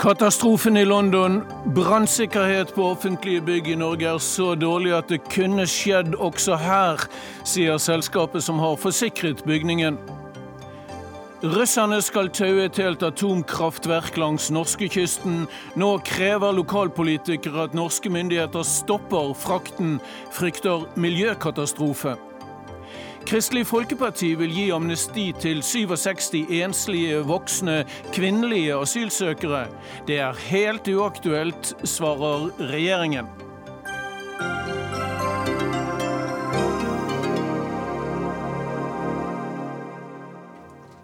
Katastrofen i London. Brannsikkerhet på offentlige bygg i Norge er så dårlig at det kunne skjedd også her, sier selskapet som har forsikret bygningen. Russerne skal taue et helt atomkraftverk langs norskekysten. Nå krever lokalpolitikere at norske myndigheter stopper frakten, frykter miljøkatastrofe. Kristelig Folkeparti vil gi amnesti til 67 enslige voksne kvinnelige asylsøkere. Det er helt uaktuelt, svarer regjeringen.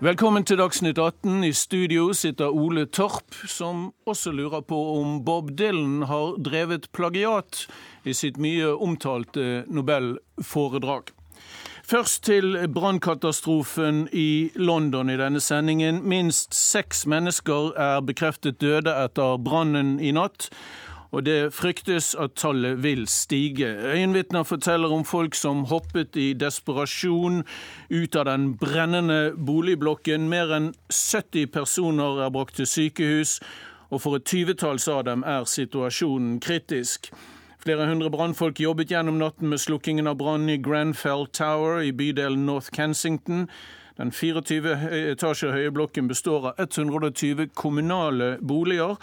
Velkommen til Dagsnytt 18. I studio sitter Ole Torp, som også lurer på om Bob Dylan har drevet plagiat i sitt mye omtalte Nobelforedrag. Først til brannkatastrofen i London i denne sendingen. Minst seks mennesker er bekreftet døde etter brannen i natt. Og det fryktes at tallet vil stige. Øyenvitner forteller om folk som hoppet i desperasjon ut av den brennende boligblokken. Mer enn 70 personer er brakt til sykehus, og for et tyvetalls av dem er situasjonen kritisk. Flere hundre brannfolk jobbet gjennom natten med slukkingen av brannen i Grenfell Tower i bydelen North Kensington. Den 24 etasjer høye blokken består av 120 kommunale boliger.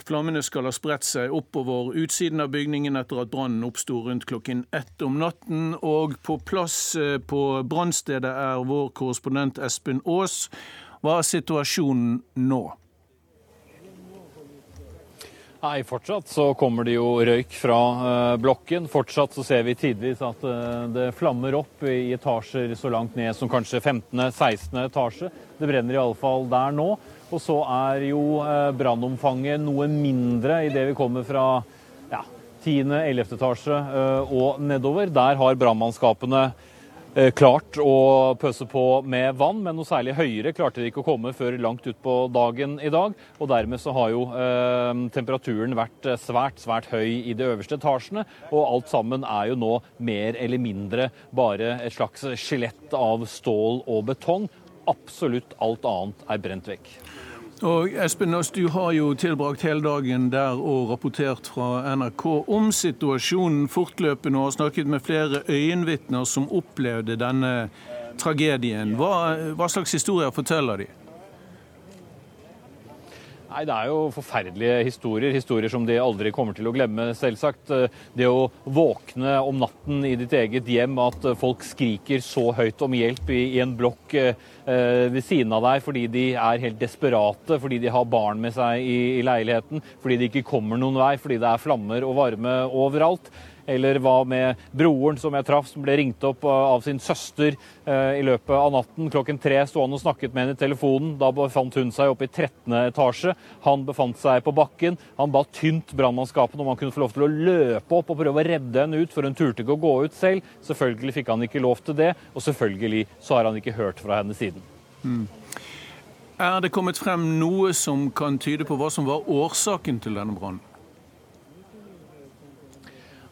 Flammene skal ha spredt seg oppover utsiden av bygningen etter at brannen oppsto rundt klokken ett om natten. Og på plass eh, på brannstedet er vår korrespondent Espen Aas. Hva er situasjonen nå? Nei, fortsatt så kommer det jo røyk fra uh, blokken. Fortsatt så ser vi tidvis at uh, det flammer opp i etasjer så langt ned som kanskje 15.-16. etasje. Det brenner iallfall der nå. Og så er jo uh, brannomfanget noe mindre idet vi kommer fra ja, 10.-11. etasje og nedover. Der har brannmannskapene Eh, klart å pøse på med vann, men noe særlig høyere klarte de ikke å komme før langt utpå dagen i dag. Og dermed så har jo eh, temperaturen vært svært, svært høy i de øverste etasjene. Og alt sammen er jo nå mer eller mindre bare et slags skjelett av stål og betong. Absolutt alt annet er brent vekk. Og Espen Aas, du har jo tilbrakt hele dagen der og rapportert fra NRK om situasjonen fortløpende og har snakket med flere øyenvitner som opplevde denne tragedien. Hva, hva slags historier forteller de? Nei, Det er jo forferdelige historier. Historier som de aldri kommer til å glemme, selvsagt. Det å våkne om natten i ditt eget hjem, at folk skriker så høyt om hjelp i, en blokk eh, ved siden av deg fordi de er helt desperate, fordi de har barn med seg i leiligheten, fordi de ikke kommer noen vei, fordi det er flammer og varme overalt. Eller hva med broren som jeg traff, som ble ringt opp av sin søster eh, i løpet av natten. Klokken tre sto han og snakket med henne i telefonen. Da befant hun seg oppe i 13. etasje. Han befant seg på bakken. Han ba tynt brannmannskapene om han kunne få lov til å løpe opp og prøve å redde henne ut, for hun turte ikke å gå ut selv. Selvfølgelig fikk han ikke lov til det, og selvfølgelig så har han ikke hørt fra henne siden. Mm. Er det kommet frem noe som kan tyde på hva som var årsaken til denne brannen?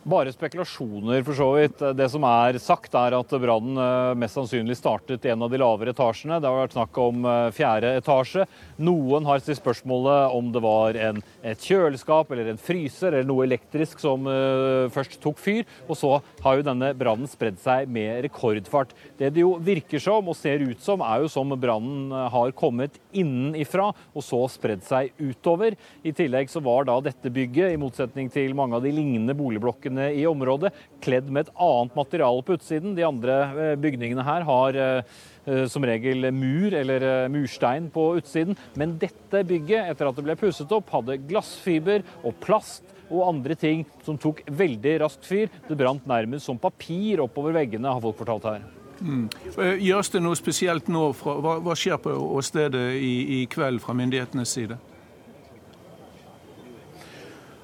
Bare spekulasjoner, for så vidt. Det som er sagt, er at brannen eh, mest sannsynlig startet i en av de lavere etasjene. Det har vært snakk om eh, fjerde etasje. Noen har stilt spørsmålet om det var en, et kjøleskap eller en fryser eller noe elektrisk som uh, først tok fyr. Og så har jo denne brannen spredd seg med rekordfart. Det det jo virker som og ser ut som, er jo som brannen har kommet innenifra og så spredd seg utover. I tillegg så var da dette bygget, i motsetning til mange av de lignende boligblokkene bygningene i området, kledd med et annet materiale på utsiden. De andre eh, bygningene her har eh, eh, som regel mur eller murstein på utsiden. Men dette bygget, etter at det ble pusset opp, hadde glassfiber og plast og andre ting som tok veldig raskt fyr. Det brant nærmest som papir oppover veggene, har folk fortalt her. Mm. Gjøres det noe spesielt nå? Fra, hva, hva, skjer på stedet i, i kveld fra myndighetenes side?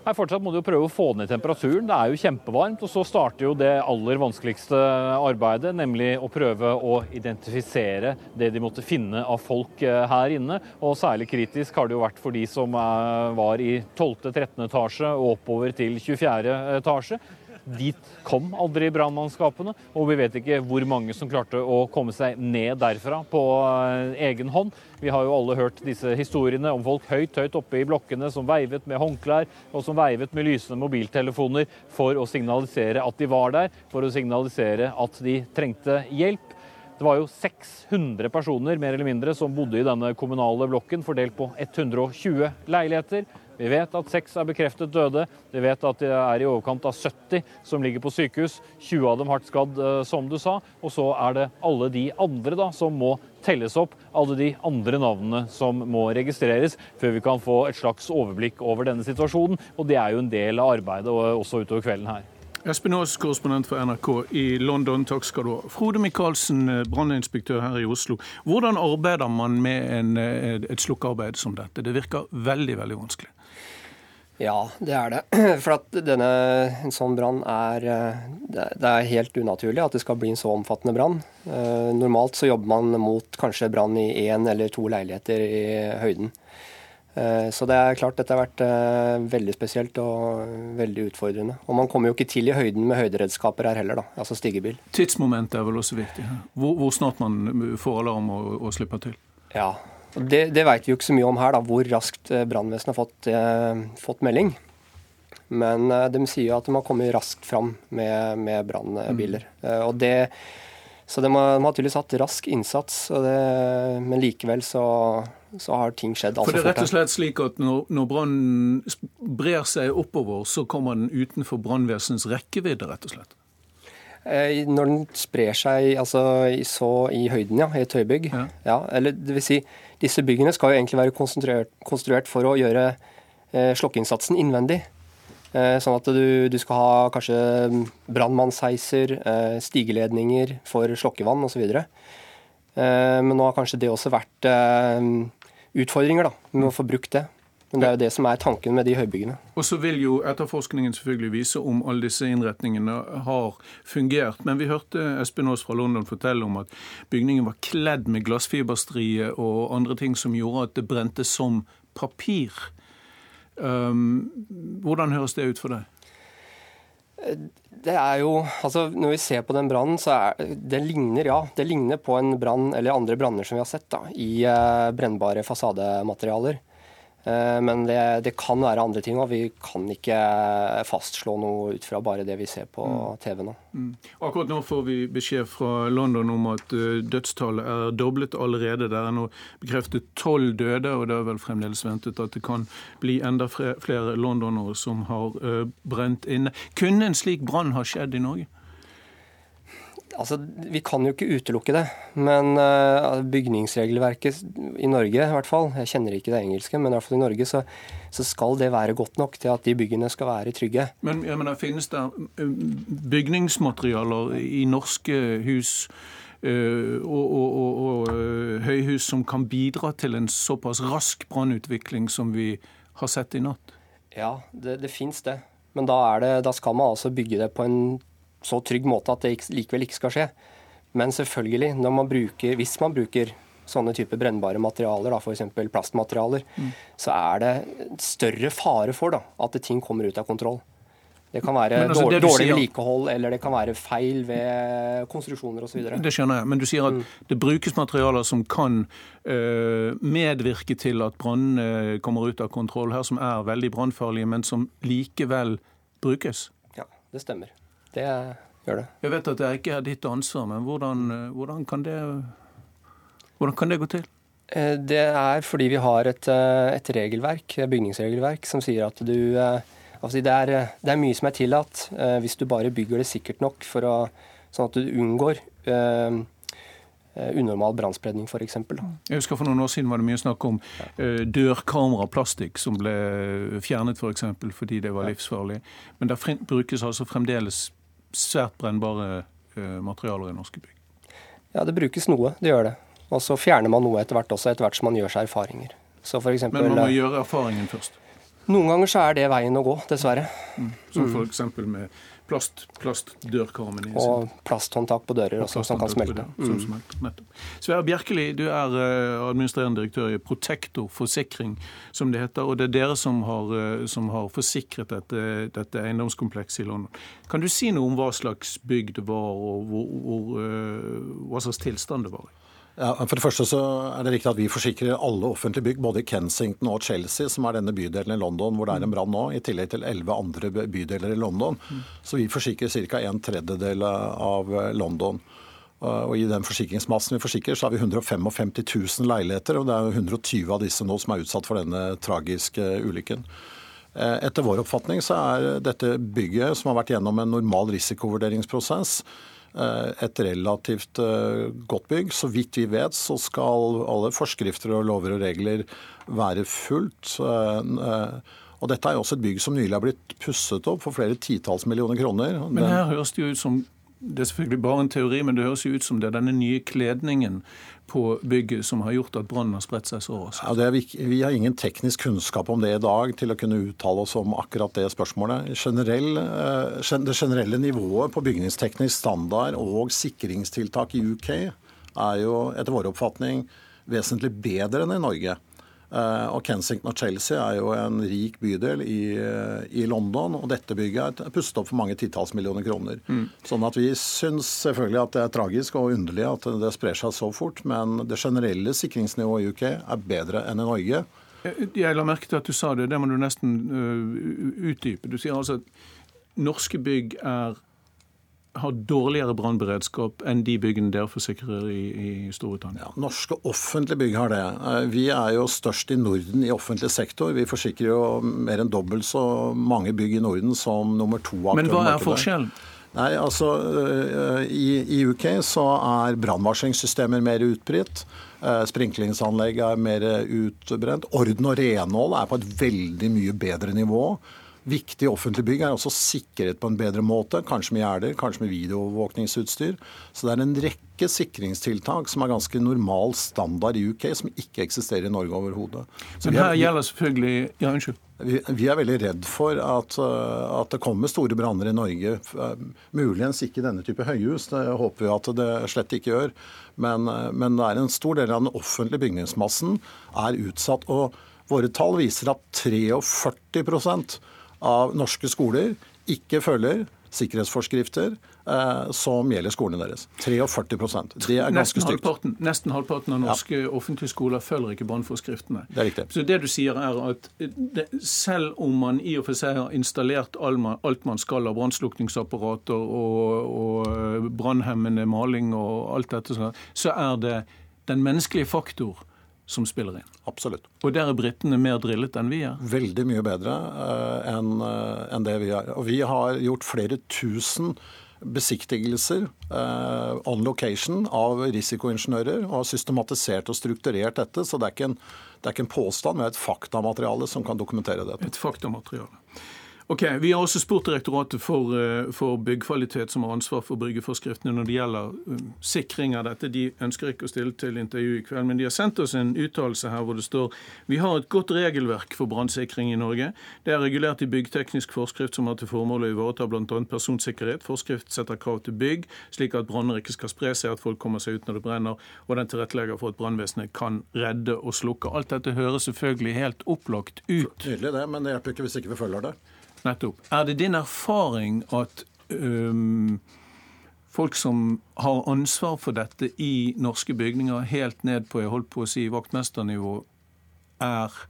Nei, Fortsatt må du jo prøve å få ned temperaturen. Det er jo kjempevarmt. Og så starter jo det aller vanskeligste arbeidet, nemlig å prøve å identifisere det de måtte finne av folk eh, her inne. Og særlig kritisk har det jo vært for de som var i 12.-13. etasje og oppover til 24. etasje. Dit kom aldri brannmannskapene, og vi vet ikke hvor mange som klarte å komme seg ned derfra på eh, egen hånd. Vi har jo alle hørt disse historiene om folk høyt høyt oppe i blokkene som veivet med håndklær og som veivet med lysende mobiltelefoner for å signalisere at de var der, for å signalisere at de trengte hjelp. Det var jo 600 personer mer eller mindre som bodde i denne kommunale blokken, fordelt på 120 leiligheter. Vi vet at seks er bekreftet døde. Vi vet at det er i overkant av 70 som ligger på sykehus. 20 av dem hardt skadd, eh, som du sa. Og så er det alle de andre da, som må telles opp. Alle de andre navnene som må registreres før vi kan få et slags overblikk over denne situasjonen. Og det er jo en del av arbeidet også utover kvelden her. Espen Aas, korrespondent for NRK i London, takk skal du ha. Frode Michaelsen, eh, branninspektør her i Oslo. Hvordan arbeider man med en, eh, et slukkearbeid som dette? Det virker veldig, veldig vanskelig. Ja, det er det. For at denne, en sånn brann er eh, Det er helt unaturlig at det skal bli en så omfattende brann. Normalt så jobber man mot kanskje brann i én eller to leiligheter i høyden. Eh, så det er klart dette har vært eh, veldig spesielt og veldig utfordrende. Og man kommer jo ikke til i høyden med høyderedskaper her heller, da, altså stigebil. Tidsmomentet er vel også viktig. Hvor, hvor snart man får alarm og, og slipper til? Ja, det, det vet vi jo ikke så mye om her, da, hvor raskt eh, brannvesenet har fått, eh, fått, melding. Men eh, de sier jo at de har kommet raskt fram med, med brannbiler. Mm. Eh, og det så de har, de har tydeligvis hatt rask innsats, det, men likevel så så har ting skjedd altfor fort. For det er rett og slett slik at når, når brannen brer seg oppover, så kommer den utenfor brannvesenets rekkevidde, rett og slett? Eh, når den sprer seg altså, så i høyden, ja, i et høybygg. Ja. ja. eller det vil si, disse byggene skal jo egentlig være konstruert, for å gjøre eh, slokkeinnsatsen innvendig. Eh, sånn at du, du, skal ha kanskje brannmannsheiser, eh, stigeledninger for slokkevann osv. Eh, men nå har kanskje det også vært eh, utfordringer da, med å få brukt det. Men det er jo det som er tanken med de høybyggene. Og så vil jo etterforskningen selvfølgelig vise om alle disse innretningene har fungert. Men vi hørte Espen Aas fra London fortelle om at bygningen var kledd med glassfiberstrie og andre ting som gjorde at det brente som papir. Um, hvordan høres det ut for deg? Det er jo, altså Når vi ser på den brannen, så er det ligner ja, det ligner på en brann eller andre branner som vi har sett da, i eh, brennbare fasadematerialer. Eh, men det, det, kan være andre ting, og vi kan ikke fastslå noe ut fra bare det vi ser på mm. TV nå. Mm. Akkurat nå får vi beskjed fra London om at uh, dødstallet er doblet allerede. Det er nå bekreftet tolv døde, og det er vel fremdeles ventet at det kan bli enda flere londonere som har uh, brent inne. Kunne en slik brann ha skjedd i Norge? Altså, Vi kan jo ikke utelukke det, men uh, bygningsregelverket i Norge i hvert fall, jeg kjenner ikke det engelske, men i hvert fall i Norge så, så, skal det være godt nok til at de byggene skal være trygge. Men jeg mener, Finnes det eh, bygningsmaterialer i norske hus uh, og, og, og, og høyhus som kan bidra til en såpass rask brannutvikling som vi har sett i natt? Ja, det, det fins det. Men da, det, da skal man altså bygge det på en så trygg måte at det likevel ikke skal skje. Men selvfølgelig, man bruker, hvis man bruker sånne typer brennbare materialer, f.eks. plastmaterialer, mm. så er det større fare for da, at ting kommer ut av kontroll. Det kan være altså, dårlig, vedlikehold, eller det kan være feil ved konstruksjoner osv. Det skjønner jeg, men du sier at mm. det brukes materialer som kan uh, medvirke til at brannene kommer ut av kontroll her, som er veldig brannfarlige, men som likevel brukes? Ja, det stemmer. Det gjør det. Jeg vet at det ikke er ditt ansvar, men hvordan, hvordan, kan, det, hvordan kan det gå til? Eh, det er fordi vi har et, eh, et regelverk, bygningsregelverk som sier at du altså det, er, det, er, mye som er tillatt hvis du bare bygger det sikkert nok for å, sånn at du unngår uh, unormal brannspredning, f.eks. Jeg husker For noen år siden var det mye snakk om uh, dørkameraplastikk som ble fjernet f.eks. For fordi det var livsfarlig. Men det brukes altså fremdeles svært brennbare eh, materialer i norske bygg. Ja, det brukes noe. Det gjør det. Og så fjerner man noe etter hvert også, etter hvert som man gjør seg erfaringer. Eksempel, Men man må gjøre erfaringen først? Noen ganger så er det veien å gå, dessverre. Mm. Som f.eks. med plast, plastdørkarmene. Og plasthåndtak på dører også, som kan smelte. Som mm. Sverre Bjerkeli, du er uh, administrerende direktør i Protektor forsikring, som det heter. Og det er dere som har, uh, som har forsikret dette, dette, eiendomskomplekset i London. Kan du si noe om hva slags bygg det var, og hvor, hvor, uh, hva slags tilstand det var i? Ja, for det første så er det riktig at Vi forsikrer alle offentlige bygg, både i Kensington og Chelsea, som er denne bydelen i London hvor det er en brann nå, i tillegg til elleve andre bydeler i London. Så vi forsikrer ca. en tredjedel av London. Og I den forsikringsmassen vi forsikrer, så har vi 155 000 leiligheter, og det er 120 av disse nå som er utsatt for denne tragiske ulykken. Eh, etter vår oppfatning så er dette bygget, som har vært gjennom en normal risikovurderingsprosess, et relativt eh, godt bygg. Så vidt vi vet, så skal alle forskrifter og lover og regler være fulgt. Eh, og dette er jo også et bygg som nylig har blitt pusset opp for flere titalls millioner kroner. Men her høres det jo ut som det er selvfølgelig bare en teori, men det høres jo ut som det er denne nye kledningen på bygget som har gjort at brannen har spredt seg så raskt? Ja, vi, vi, har ingen teknisk kunnskap om det i dag til å kunne uttale oss om akkurat det spørsmålet. Generell, eh, det generelle nivået på bygningsteknisk standard og sikringstiltak i UK er jo etter vår oppfatning vesentlig bedre enn i Norge. Eh, og Kensington og Chelsea er jo en rik bydel i, eh, i London, og dette bygget er pustet opp for mange titalls millioner kroner. Mm. Sånn at vi syns selvfølgelig at det er tragisk og underlig at det sprer seg så fort, men det generelle sikringsnivået i UK er bedre enn i Norge. Jeg la merke til at du sa det, det må du nesten uh, utdype. Du sier altså at norske bygg er har dårligere brannberedskap enn de byggene dere forsikrer i, i Storbritannia? Ja, norske offentlige bygg har det. Eh, vi er jo størst i Norden i offentlig sektor. Vi forsikrer jo mer enn dobbelt så mange bygg i Norden som nummer to. Men hva er forskjellen? Nei, altså eh, i, i UK så er brannvarslingssystemer mer utbredt. Eh, sprinklingsanlegg er mer utbrent. Orden og renhold er på et veldig mye bedre nivå. Viktige offentlige bygg er også sikret på en bedre måte, kanskje med gjerder, kanskje med videoovervåkningsutstyr. Så det er en rekke sikringstiltak som er ganske normal standard i UK, som ikke eksisterer i Norge overhodet. Men her gjelder selvfølgelig Ja, unnskyld. Vi, er veldig redd for at, uh, at det kommer store branner i Norge. Uh, muligens ikke denne type høyhus, det håper vi at det slett ikke gjør. Men, uh, men det er en stor del av den offentlige bygningsmassen er utsatt. og Våre tall viser at 43 av norske skoler ikke følger sikkerhetsforskrifter eh, som gjelder skolene deres. 43 Det er ganske stygt. Halvparten, nesten halvparten av norske ja. offentlige skoler følger ikke brannforskriftene. Det er riktig. Så det du sier er at det, selv om man i og for seg har installert alt man skal av brannslukningsapparater og, og brannhemmende maling og alt dette, så er det den menneskelige faktor som spiller inn. Absolutt. Og der er britene mer drillet enn vi er? Veldig mye bedre uh, enn uh, en det vi er. Og vi har gjort flere tusen besiktigelser uh, on location av risikoingeniører og har systematisert og strukturert dette. Så det er ikke en, det er ikke en påstand, men et faktamateriale som kan dokumentere dette. Et faktamateriale. Ok, Vi har også spurt Direktoratet for, eh, for byggkvalitet, som har ansvar for bryggeforskriftene når det gjelder um, sikring av dette. De ønsker ikke å stille til intervju i kveld, men de har sendt oss en uttalelse her hvor det står vi har et godt regelverk for brannsikring i Norge. Det er regulert i byggteknisk forskrift som har til formål å ivareta bl.a. personsikkerhet. Forskrift setter krav til bygg, slik at branner ikke skal spre seg, at folk kommer seg ut når det brenner, og den tilrettelegger for at brannvesenet kan redde og slukke. Alt dette høres selvfølgelig helt opplagt ut. Nydelig det, men det hjelper ikke hvis ikke vi følger det. Nettopp. Er det din erfaring at um, folk som har ansvar for dette i norske bygninger, helt ned på jeg holdt på å si, vaktmesternivå, er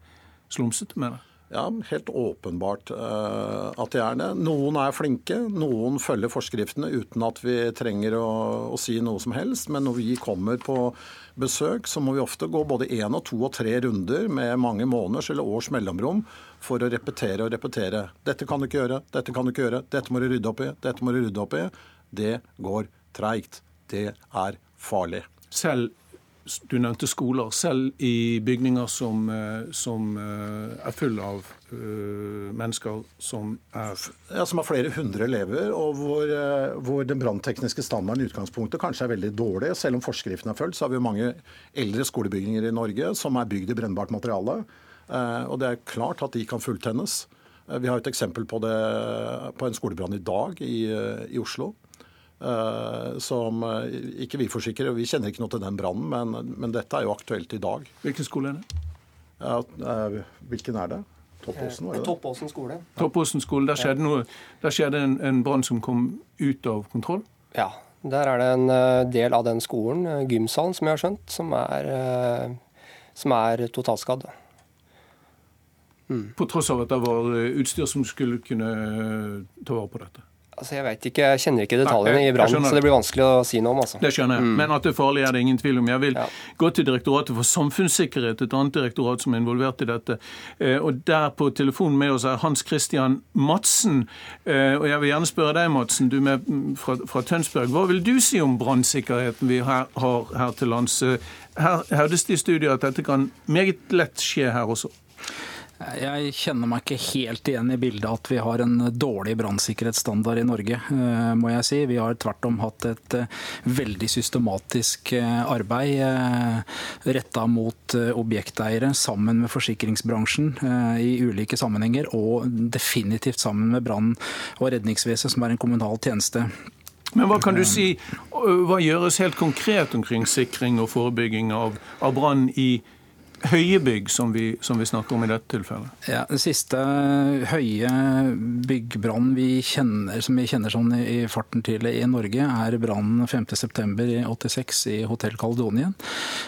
slumsete med det? Ja, helt åpenbart uh, at de er det. Noen er flinke, noen følger forskriftene uten at vi trenger å, å, si noe som helst. Men når vi kommer på besøk, så må vi ofte gå både én og to og tre runder med mange måneders eller års mellomrom for å repetere og repetere. Dette kan du ikke gjøre, dette kan du ikke gjøre, dette må du rydde opp i, dette må du rydde opp i. Det går treigt. Det er farlig. Selv du nevnte skoler. Selv i bygninger som, eh, som eh, er fulle av uh, mennesker som er Ja, Som har flere hundre elever, og hvor, hvor den branntekniske standarden i utgangspunktet kanskje er veldig dårlig. Selv om forskriften er fulgt, så har vi mange eldre skolebygninger i Norge som er bygd i brennbart materiale. Og det er klart at de kan fulltennes. Eh, vi har et eksempel på det på en skolebrann i dag i, i Oslo. Som ikke vi forsikrer. Vi kjenner ikke noe til den brannen, men, men, dette er jo aktuelt i dag. Hvilken skole er det? Ja, hvilken er det? Toppåsen, var det? Toppåsen skole. Toppåsen skole, Der skjedde, noe, der skjedde en, en brann som kom ut av kontroll? Ja, der er det en del av den skolen, gymsalen, som jeg har skjønt, som er, som er totalskadd. Mm. På tross av at det var eh, utstyr som skulle kunne eh, ta vare på dette? Altså, Jeg vet ikke, jeg kjenner ikke detaljene Nei, i brannen, så det blir vanskelig å si noe om. altså. Det skjønner jeg, mm. men at det er farlig er det ingen tvil om. Jeg vil ja. gå til Direktoratet for samfunnssikkerhet, et annet direktorat som er involvert i dette. Eh, og Der på telefonen med oss er Hans Christian Madsen. Og jeg vil gjerne spørre deg, Madsen, du med mm, fra, fra Tønsberg. Hva vil du si om brannsikkerheten vi her, har her til lands? Her hevdes det i studiet at dette kan meget lett skje her også. Jeg kjenner meg ikke helt igjen i bildet at vi har en dårlig brannsikkerhetsstandard i Norge, eh, må jeg si. Vi har tvert om hatt et eh, veldig systematisk eh, arbeid retta mot objekteiere sammen med forsikringsbransjen i ulike sammenhenger, og definitivt sammen med brann- og redningsvesenet, som er en kommunal tjeneste. Men hva kan du si, hva gjøres helt konkret omkring sikring og forebygging av, av brann i høye bygg som vi, som vi, snakker om i dette tilfellet? Ja, Den siste høye byggbrannen vi kjenner, som vi kjenner sånn i farten til i Norge, er brannen 5.9.86 i Hotell Caledonien.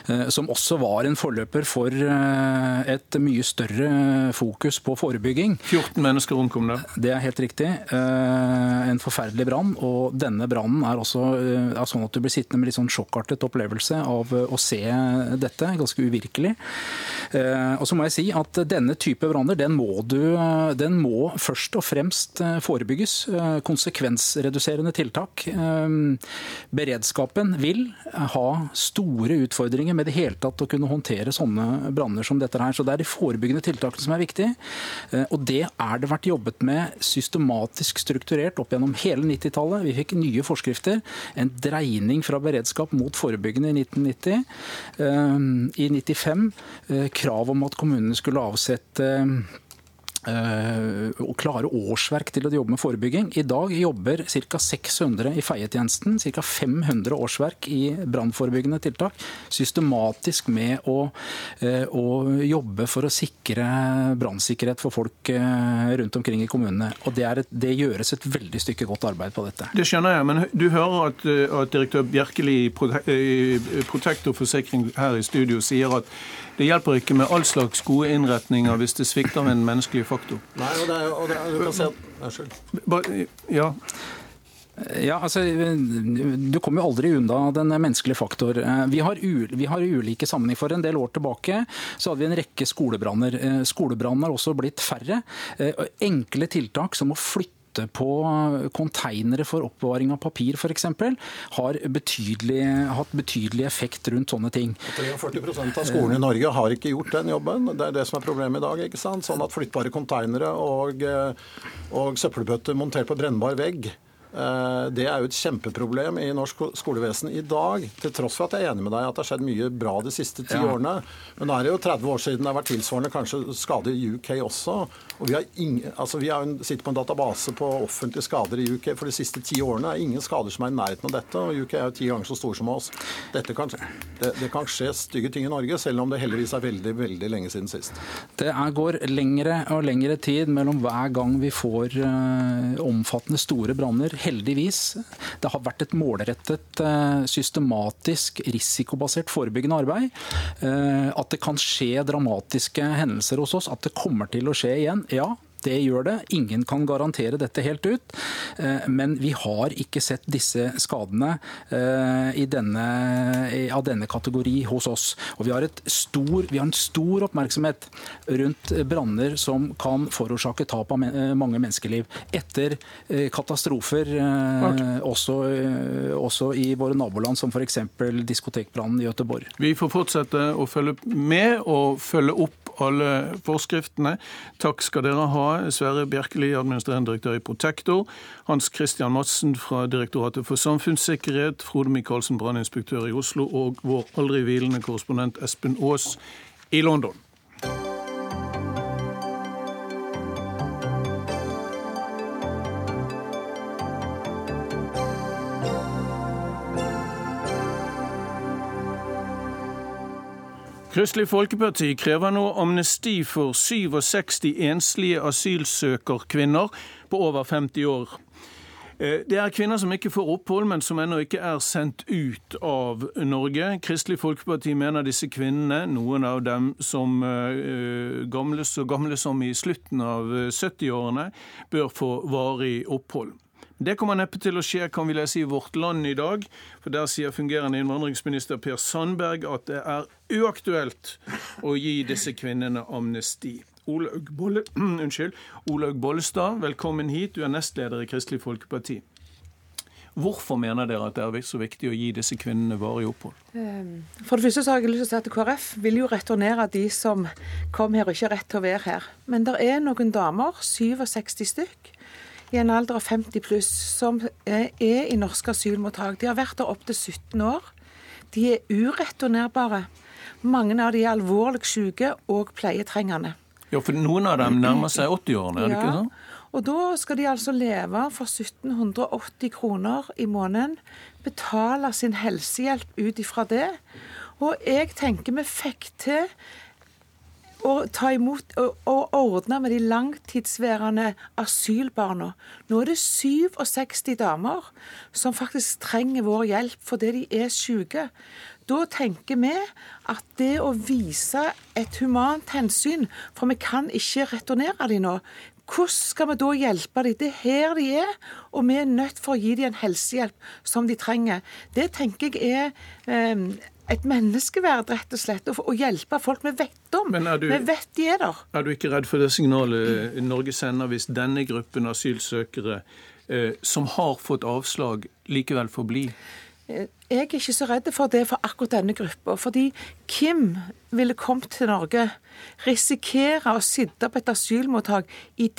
Eh, som også var en forløper for eh, et mye større fokus på forebygging. 14 mennesker omkom der. Det er helt riktig. Eh, en forferdelig brann. Og denne brannen er også er sånn at du blir sittende med litt sånn sjokkartet opplevelse av å se dette. Ganske uvirkelig. Eh, og så må jeg si at Denne type branner den må, du, den må først og fremst eh, forebygges. Eh, konsekvensreduserende tiltak. Beredskapen vil ha store utfordringer med det hele tatt å kunne håndtere sånne branner som dette her. Så det er de forebyggende tiltakene som er viktige. Og det er det vært jobbet med systematisk strukturert opp gjennom hele 90-tallet. Vi fikk nye forskrifter. En dreining fra beredskap mot forebyggende i 1990. I 95 Eh, krav om at kommunene skulle avsette Eh, klare årsverk til å jobbe med forebygging. I dag jobber ca. 600 i feietjenesten, ca. 500 årsverk i brannforebyggende tiltak. Systematisk med å, eh, å, jobbe for å sikre brannsikkerhet for folk eh, rundt omkring i kommunene. Og det, et, det, gjøres et veldig stykke godt arbeid på dette. Det skjønner jeg, men du hører at, at direktør Bjerkeli i Protector Forsikring her i studio sier at det hjelper ikke med all slags gode innretninger hvis det svikter med en menneskelig faktor. Nei, og det er, og det er, du kan se at Unnskyld. Ja. Ja, altså, Du kommer jo aldri unna den menneskelige faktor. Vi har, vi har ulike sammenhenger. For en del år tilbake så hadde vi en rekke skolebranner. Skolebrannene har også blitt færre. Enkle tiltak som å flytte støtte på konteinere for oppbevaring av papir f.eks. har betydelig, hatt betydelig effekt rundt sånne ting. 43% av skolene i Norge har ikke gjort den jobben. Det er det som er problemet i dag. ikke sant? Sånn at flyttbare konteinere og, og søppelbøtter montert på brennbar vegg Eh, det er jo et kjempeproblem i norsk skolevesen i dag. Til tross for at jeg er enig med deg at det har skjedd mye bra de siste ti ja. årene. Men nå er det jo 30 år siden det har vært tilsvarende kanskje skade i UK også. Og vi ingen, altså vi har sitter på en database på offentlige skader i UK for de siste ti årene. Er ingen skader som er i nærheten av dette. Og UK er jo ti ganger så stor som oss. Kan, det, det, kan skje stygge ting i Norge, selv om det heldigvis er veldig veldig lenge siden sist. Det er, går lengre og lengre tid mellom hver gang vi får uh, omfattende store branner heldigvis. Det har vært et målrettet, uh, systematisk, risikobasert forebyggende arbeid. Uh, at det kan skje dramatiske hendelser hos oss, at det kommer til å skje igjen. Ja, det gjør det. Ingen kan garantere dette helt ut. Eh, men vi har ikke sett disse skadene eh, denne, av denne kategori hos oss. Og vi har, stor, vi har, en stor oppmerksomhet rundt branner som kan forårsake tap av mange menneskeliv. Etter eh, katastrofer også, også, i våre naboland, som f.eks. diskotekbrannen i Gøteborg. Vi får fortsette å følge med og følge opp alle forskriftene. Takk skal dere ha, Sverre Bjerkeli, administrerende direktør i Protektor, Hans Christian Madsen fra Direktoratet for samfunnssikkerhet, Frode Michaelsen, branninspektør i Oslo, og vår aldri hvilende korrespondent Espen Aas i London. Kristelig Folkeparti krever nå amnesti for 67 enslige asylsøkerkvinner på over 50 år. Eh, det er kvinner som ikke får opphold, men som ennå ikke er sendt ut av Norge. Kristelig Folkeparti mener disse kvinnene, noen av dem som uh, gamle, så gamle som i slutten av 70-årene, bør få varig opphold. Det kommer neppe til å skje, kan vi lese i Vårt Land i dag. For der sier fungerende innvandringsminister Per Sandberg at det er uaktuelt å gi disse kvinnene amnesti. Olaug, Bolle, unnskyld, Olaug Bollestad, velkommen hit. Du er nestleder i Kristelig Folkeparti. Hvorfor mener dere at det er så viktig å gi disse kvinnene varig opphold? Ehm, for det første så har jeg lyst til å si at KrF vil jo returnere de som kom her og ikke har rett til å være her. Men det er noen damer, 67 stykk, i en alder av 50 pluss som er i norske asylmottak. De har vært der opptil 17 år. De er ureturnerbare. Mange av de er alvorlig syke og pleietrengende. Ja, for noen av dem nærmer seg 80-årene, er det ja. ikke sånn? Og da skal de altså leve for 1780 kroner i måneden. Betale sin helsehjelp ut ifra det. Og jeg tenker vi fikk til å ta imot og ordne med de langtidsværende asylbarna. Nå er det 67 damer som faktisk trenger vår hjelp fordi de er syke. Da tenker vi at det å vise et humant hensyn, for vi kan ikke returnere dem nå, hvordan skal vi da hjelpe dem? Det er her de er, og vi er nødt for å gi dem en helsehjelp som de trenger. Det tenker jeg er eh, et menneskeverd, rett og slett. Å hjelpe folk vi vet om. Du, vi vet de er der. Er du ikke redd for det signalet Norge sender hvis denne gruppen asylsøkere eh, som har fått avslag, likevel får bli? Eh, jeg er ikke så redd for det for akkurat denne gruppa. Fordi Kim ville kommet til Norge, risikere å sitte på et asylmottak i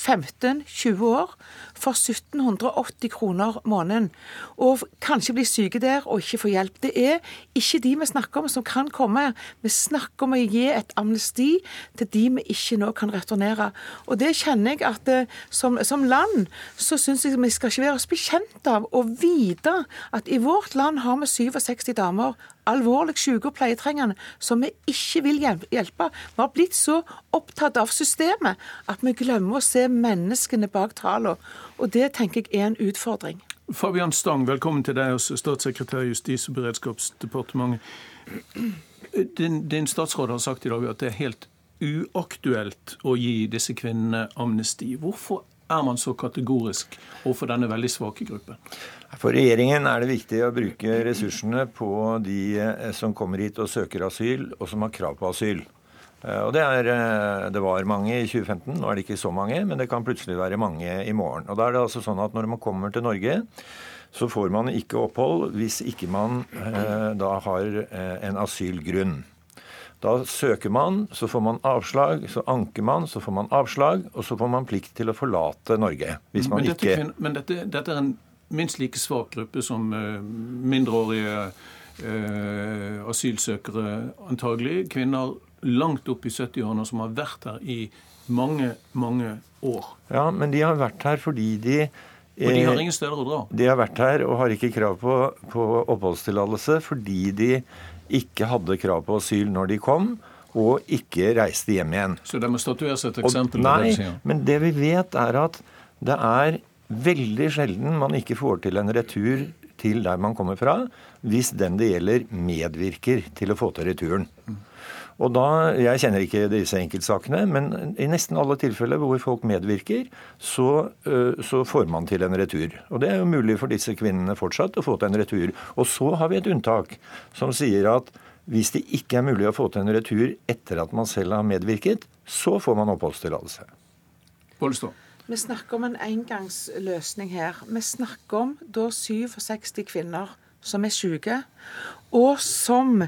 10-15-20 år for 1780 kroner måneden. Og kanskje bli syke der og ikke få hjelp. Det er ikke de vi snakker om som kan komme. Vi snakker om å gi et amnesti til de vi ikke nå kan returnere. Og det kjenner jeg at eh, som, som land så syns jeg vi skal ikke være oss bekjent av å vite at i vårt land har vi 67 damer alvorlig syke og pleietrengende som vi ikke vil hjelpe. Vi har blitt så opptatt av systemet at vi glemmer å se menneskene bak tallene. Og det tenker jeg er en utfordring. Fabian Stang, velkommen til deg hos statssekretær i Justis- og beredskapsdepartementet. Din, din, statsråd har sagt i dag at det er helt uaktuelt å gi disse kvinnene amnesti. Hvorfor er man så kategorisk overfor denne veldig svake gruppen? For regjeringen er det viktig å bruke ressursene på de eh, som kommer hit og søker asyl, og som har krav på asyl. Eh, og det, er, eh, det, var mange i 2015, nå er det ikke så mange, men det kan plutselig være mange i morgen. Og da er det altså sånn at Når man kommer til Norge, så får man ikke opphold hvis ikke man eh, da har en asylgrunn. Da søker man, så får man avslag, så anker man, så får man avslag, og så får man plikt til å forlate Norge. Hvis man men dette, ikke Men dette, dette, er en minst like svak gruppe som uh, mindreårige uh, asylsøkere, antagelig. Kvinner langt opp i 70-årene som har vært her i mange, mange år. Ja, men de har vært her fordi de og de har ingen steder å dra? De har vært her og har ikke krav på, på oppholdstillatelse fordi de ikke hadde krav på asyl når de kom, og ikke reiste hjem igjen. Så det må statueres et eksempel? Og, nei, det men det vi vet er at det er veldig sjelden man ikke får til en retur til der man kommer fra, hvis den det gjelder medvirker til å få til returen. Og da, Jeg kjenner ikke disse enkeltsakene, men i nesten alle tilfeller hvor folk medvirker, så, så, får man til en retur. Og Det er jo mulig for disse kvinnene fortsatt å få til en retur. Og så har vi et unntak som sier at hvis det ikke er mulig å få til en retur etter at man selv har medvirket, så får man oppholdstillatelse. Vi snakker om en engangsløsning her. Vi snakker om da 67 kvinner som er syke, og som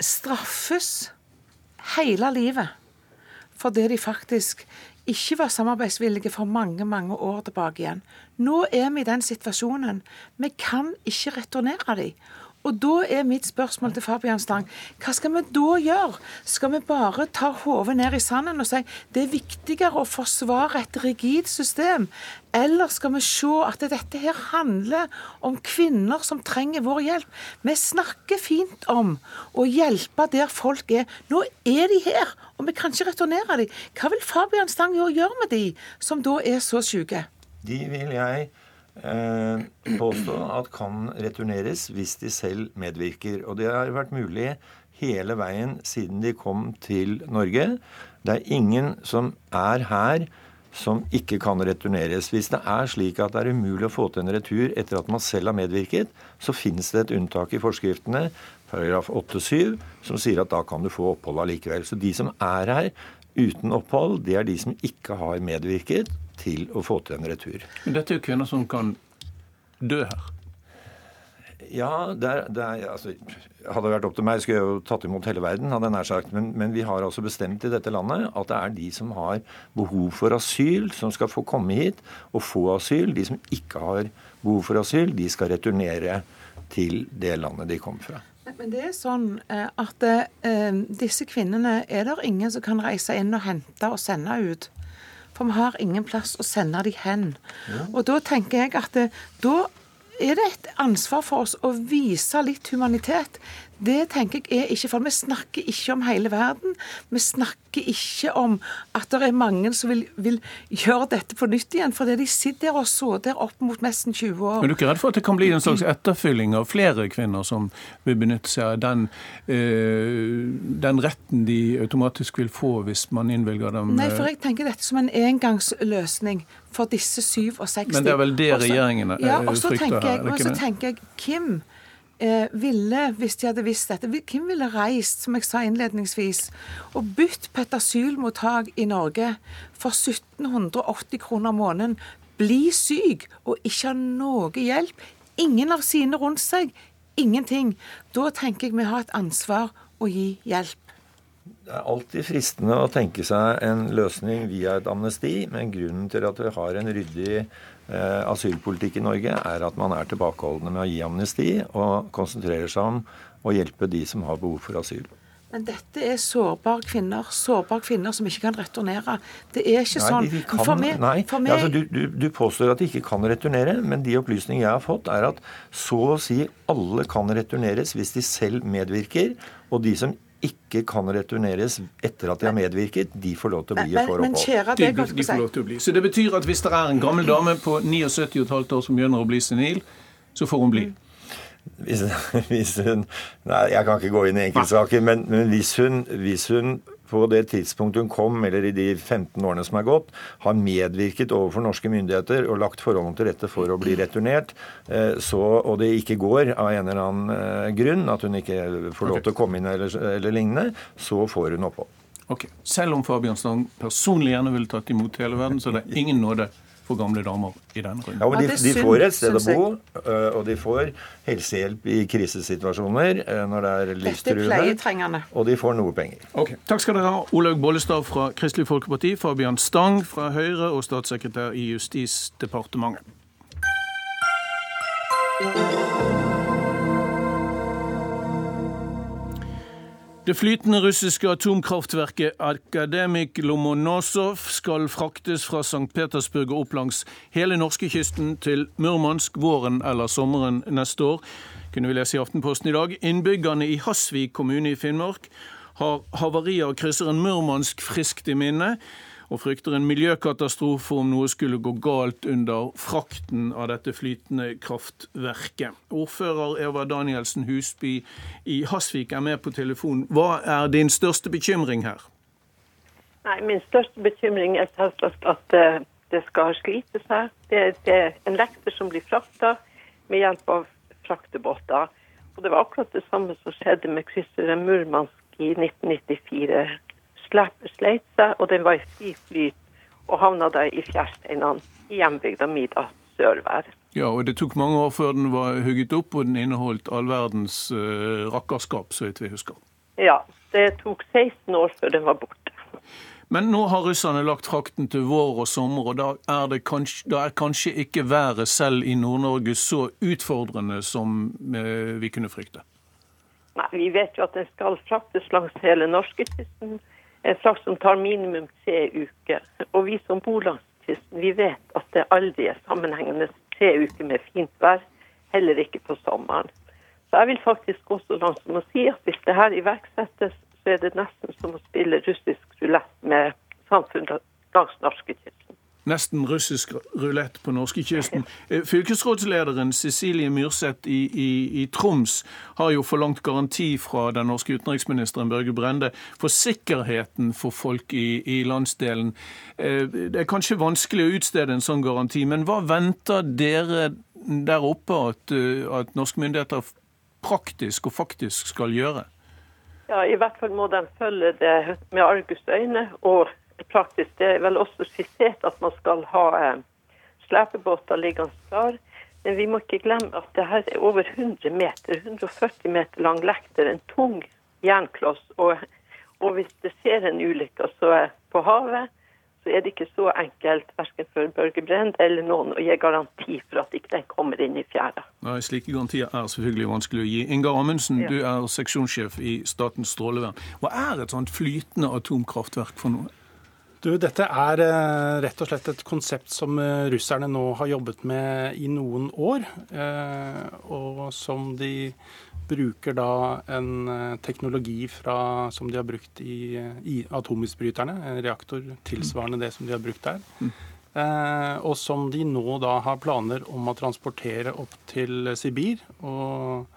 straffes hele livet fordi de faktisk ikke var samarbeidsvillige for mange mange år tilbake igjen. Nå er vi i den situasjonen. Vi kan ikke returnere dem. Og da er mitt spørsmål til Fabian Stang, hva skal vi da gjøre? Skal vi bare ta hodet ned i sanden og si det er viktigere å forsvare et rigid system, eller skal vi se at dette her handler om kvinner som trenger vår hjelp? Vi snakker fint om å hjelpe der folk er. Nå er de her, og vi kan ikke returnere dem. Hva vil Fabian Stang gjøre med de som da er så syke? De vil jeg påstå at kan returneres hvis de selv medvirker. Og det har vært mulig hele veien siden de kom til Norge. Det er ingen som er her som ikke kan returneres. Hvis det er slik at det er umulig å få til en retur etter at man selv har medvirket, så finnes det et unntak i forskriftene, paragraf 8-7, som sier at da kan du få opphold allikevel. Så de som er her uten opphold, det er de som ikke har medvirket til å få til en retur. Men dette er jo kvinner som kan dø her. Ja, det er, det er, altså, hadde det vært opp til meg, skulle jeg jo tatt imot hele verden. hadde jeg nær sagt. Men, men, vi har altså bestemt i dette landet at det er de som har behov for asyl, som skal få komme hit og få asyl. De som ikke har behov for asyl, de skal returnere til det landet de kom fra. Men det er sånn eh, at eh, disse kvinnene er det ingen som kan reise inn og hente og sende ut. For vi har ingen plass å sende dem hen. Ja. Og da tenker jeg at det, da er det et ansvar for oss å vise litt humanitet. Det tenker jeg er ikke for Vi snakker ikke om hele verden. Vi snakker ikke om at det er mange som vil, vil gjøre dette på nytt igjen. For de sitter der og så der opp mot nesten 20 år. Men du er ikke redd for at det kan bli en slags etterfylling av flere kvinner som vil benytte seg av den, øh, den retten de automatisk vil få hvis man innvilger dem Nei, for jeg tenker dette som en engangsløsning for disse 67. Men det er vel det regjeringen frykter ja, og så tenker jeg, Og eh, ville, hvis de hadde visst dette, Hvem ville reist, som jeg sa innledningsvis, og bytt på et asylmottak i Norge for 1780 kroner måneden, bli syk og ikke ha noe hjelp, ingen av sine rundt seg, ingenting. Da tenker jeg vi har et ansvar å gi hjelp. Det er alltid fristende å tenke seg en løsning via et amnesti, men grunnen til at vi har en ryddig asylpolitikk i Norge, er at man er tilbakeholdne med å gi amnesti og konsentrerer seg om å hjelpe de som har behov for asyl. Men dette er sårbare kvinner sårbare kvinner som ikke kan returnere. Det er ikke nei, sånn. Kan, for meg, nei, for meg... Altså, du, du, du, påstår at de ikke kan returnere, men de opplysningene jeg har fått, er at så å si alle kan returneres hvis de selv medvirker. Og de som ikke kan returneres etter at de har medvirket, de får lov til å bli og får opphold. De, de, får lov til å bli. Så det betyr at hvis det er en gammel dame på 79,5 år som begynner å bli senil, så får hun bli? Hvis, hvis hun Nei, jeg kan ikke gå inn i enkeltsaker, men, men hvis, hun, hvis hun på det tidspunktet hun kom, eller i de 15 årene som er gått, har medvirket overfor norske myndigheter og lagt forholdene til rette for å bli returnert, eh, så, og det ikke går av en eller annen eh, grunn, at hun ikke får lov til å komme inn eller, eller lignende, så får hun opphold. Ok, Selv om Fabian Stang personlig gjerne ville tatt imot hele verden, så det er ingen nåde for gamle damer i den runden. Ja, de, de, får et sted å bo, øh, og de får helsehjelp i krisesituasjoner øh, når det er livstruende. Og de får noe penger. Okay. Takk skal dere ha, Olaug Bollestad fra Kristelig Folkeparti, Fabian Stang fra Høyre og statssekretær i Justisdepartementet. Det flytende russiske atomkraftverket Akademik Lomonosov skal fraktes fra St. Petersburg og opp langs hele norskekysten til Murmansk våren eller sommeren neste år, kunne vi lese i Aftenposten i dag. Innbyggerne i Hasvik kommune i Finnmark har havariet av krysseren Murmansk friskt i minne og frykter en miljøkatastrofe om noe skulle gå galt under frakten av dette flytende kraftverket. Ordfører Eva Danielsen Husby i Hasvik er med på telefon. Hva er din største bekymring her? Nei, Min største bekymring er selvsagt at eh, det skal slites her. Det, er en lekter som blir frakta med hjelp av fraktebåter. Og Det var akkurat det samme som skjedde med krysseren Murmansk i 1994 sleit seg, og den var i fri flyt og havna da i fjærsteinene i hjembygda mi, da, Sørvær. Ja, og det tok mange år før den var hugget opp, og den inneholdt all verdens uh, rakkerskap, så vidt vi husker. Ja, det tok 16 år før den var borte. Men nå har russerne lagt frakten til vår og sommer, og da er, det kanskje, da er kanskje ikke været selv i Nord-Norge så utfordrende som uh, vi kunne frykte? Nei, Vi vet jo at den skal fraktes langs hele norskekysten. En frakt som tar minimum tre uker. Og vi som bor langs kysten, vi vet at det aldri er sammenhengende tre uker med fint vær. Heller ikke på sommeren. Så jeg vil faktisk gå så langt som å si at hvis det her iverksettes, så er det nesten som å spille russisk rulett med samfunnet langs norskekysten. Nesten russisk rulett på norskekysten. Eh, fylkesrådslederen Cecilie Myrseth i, i, i, Troms har jo forlangt garanti fra den norske utenriksministeren Børge Brende for sikkerheten for folk i, i landsdelen. Eh, det er kanskje vanskelig å utstede en sånn garanti, men hva venter dere der oppe at, eh, at norske myndigheter praktisk og faktisk skal gjøre? Ja, I hvert fall må de følge det med argusøyne. Og praktisk det er vel også skissert at man skal ha eh, slepebåter liggende klar. Men vi må ikke glemme at det her er over 100 meter, 140 meter lang lekter. En tung jernkloss. Og, og hvis det skjer en ulykke på havet, så er det ikke så enkelt verken for Børge Brend eller noen å gi garanti for at ikke den kommer inn i fjæra. Nei, Slike garantier er selvfølgelig vanskelig å gi. Ingar Amundsen, ja. du er seksjonssjef i Statens strålevern. Hva er et sånt flytende atomkraftverk for noe? Du, dette er eh, rett og slett et konsept som eh, russerne nå har jobbet med i noen år. Eh, og som de bruker da en teknologi fra, som de har brukt i, i atomutbryterne, en reaktor tilsvarende det som de har brukt der. Og som de nå da har planer om å transportere opp til Sibir. og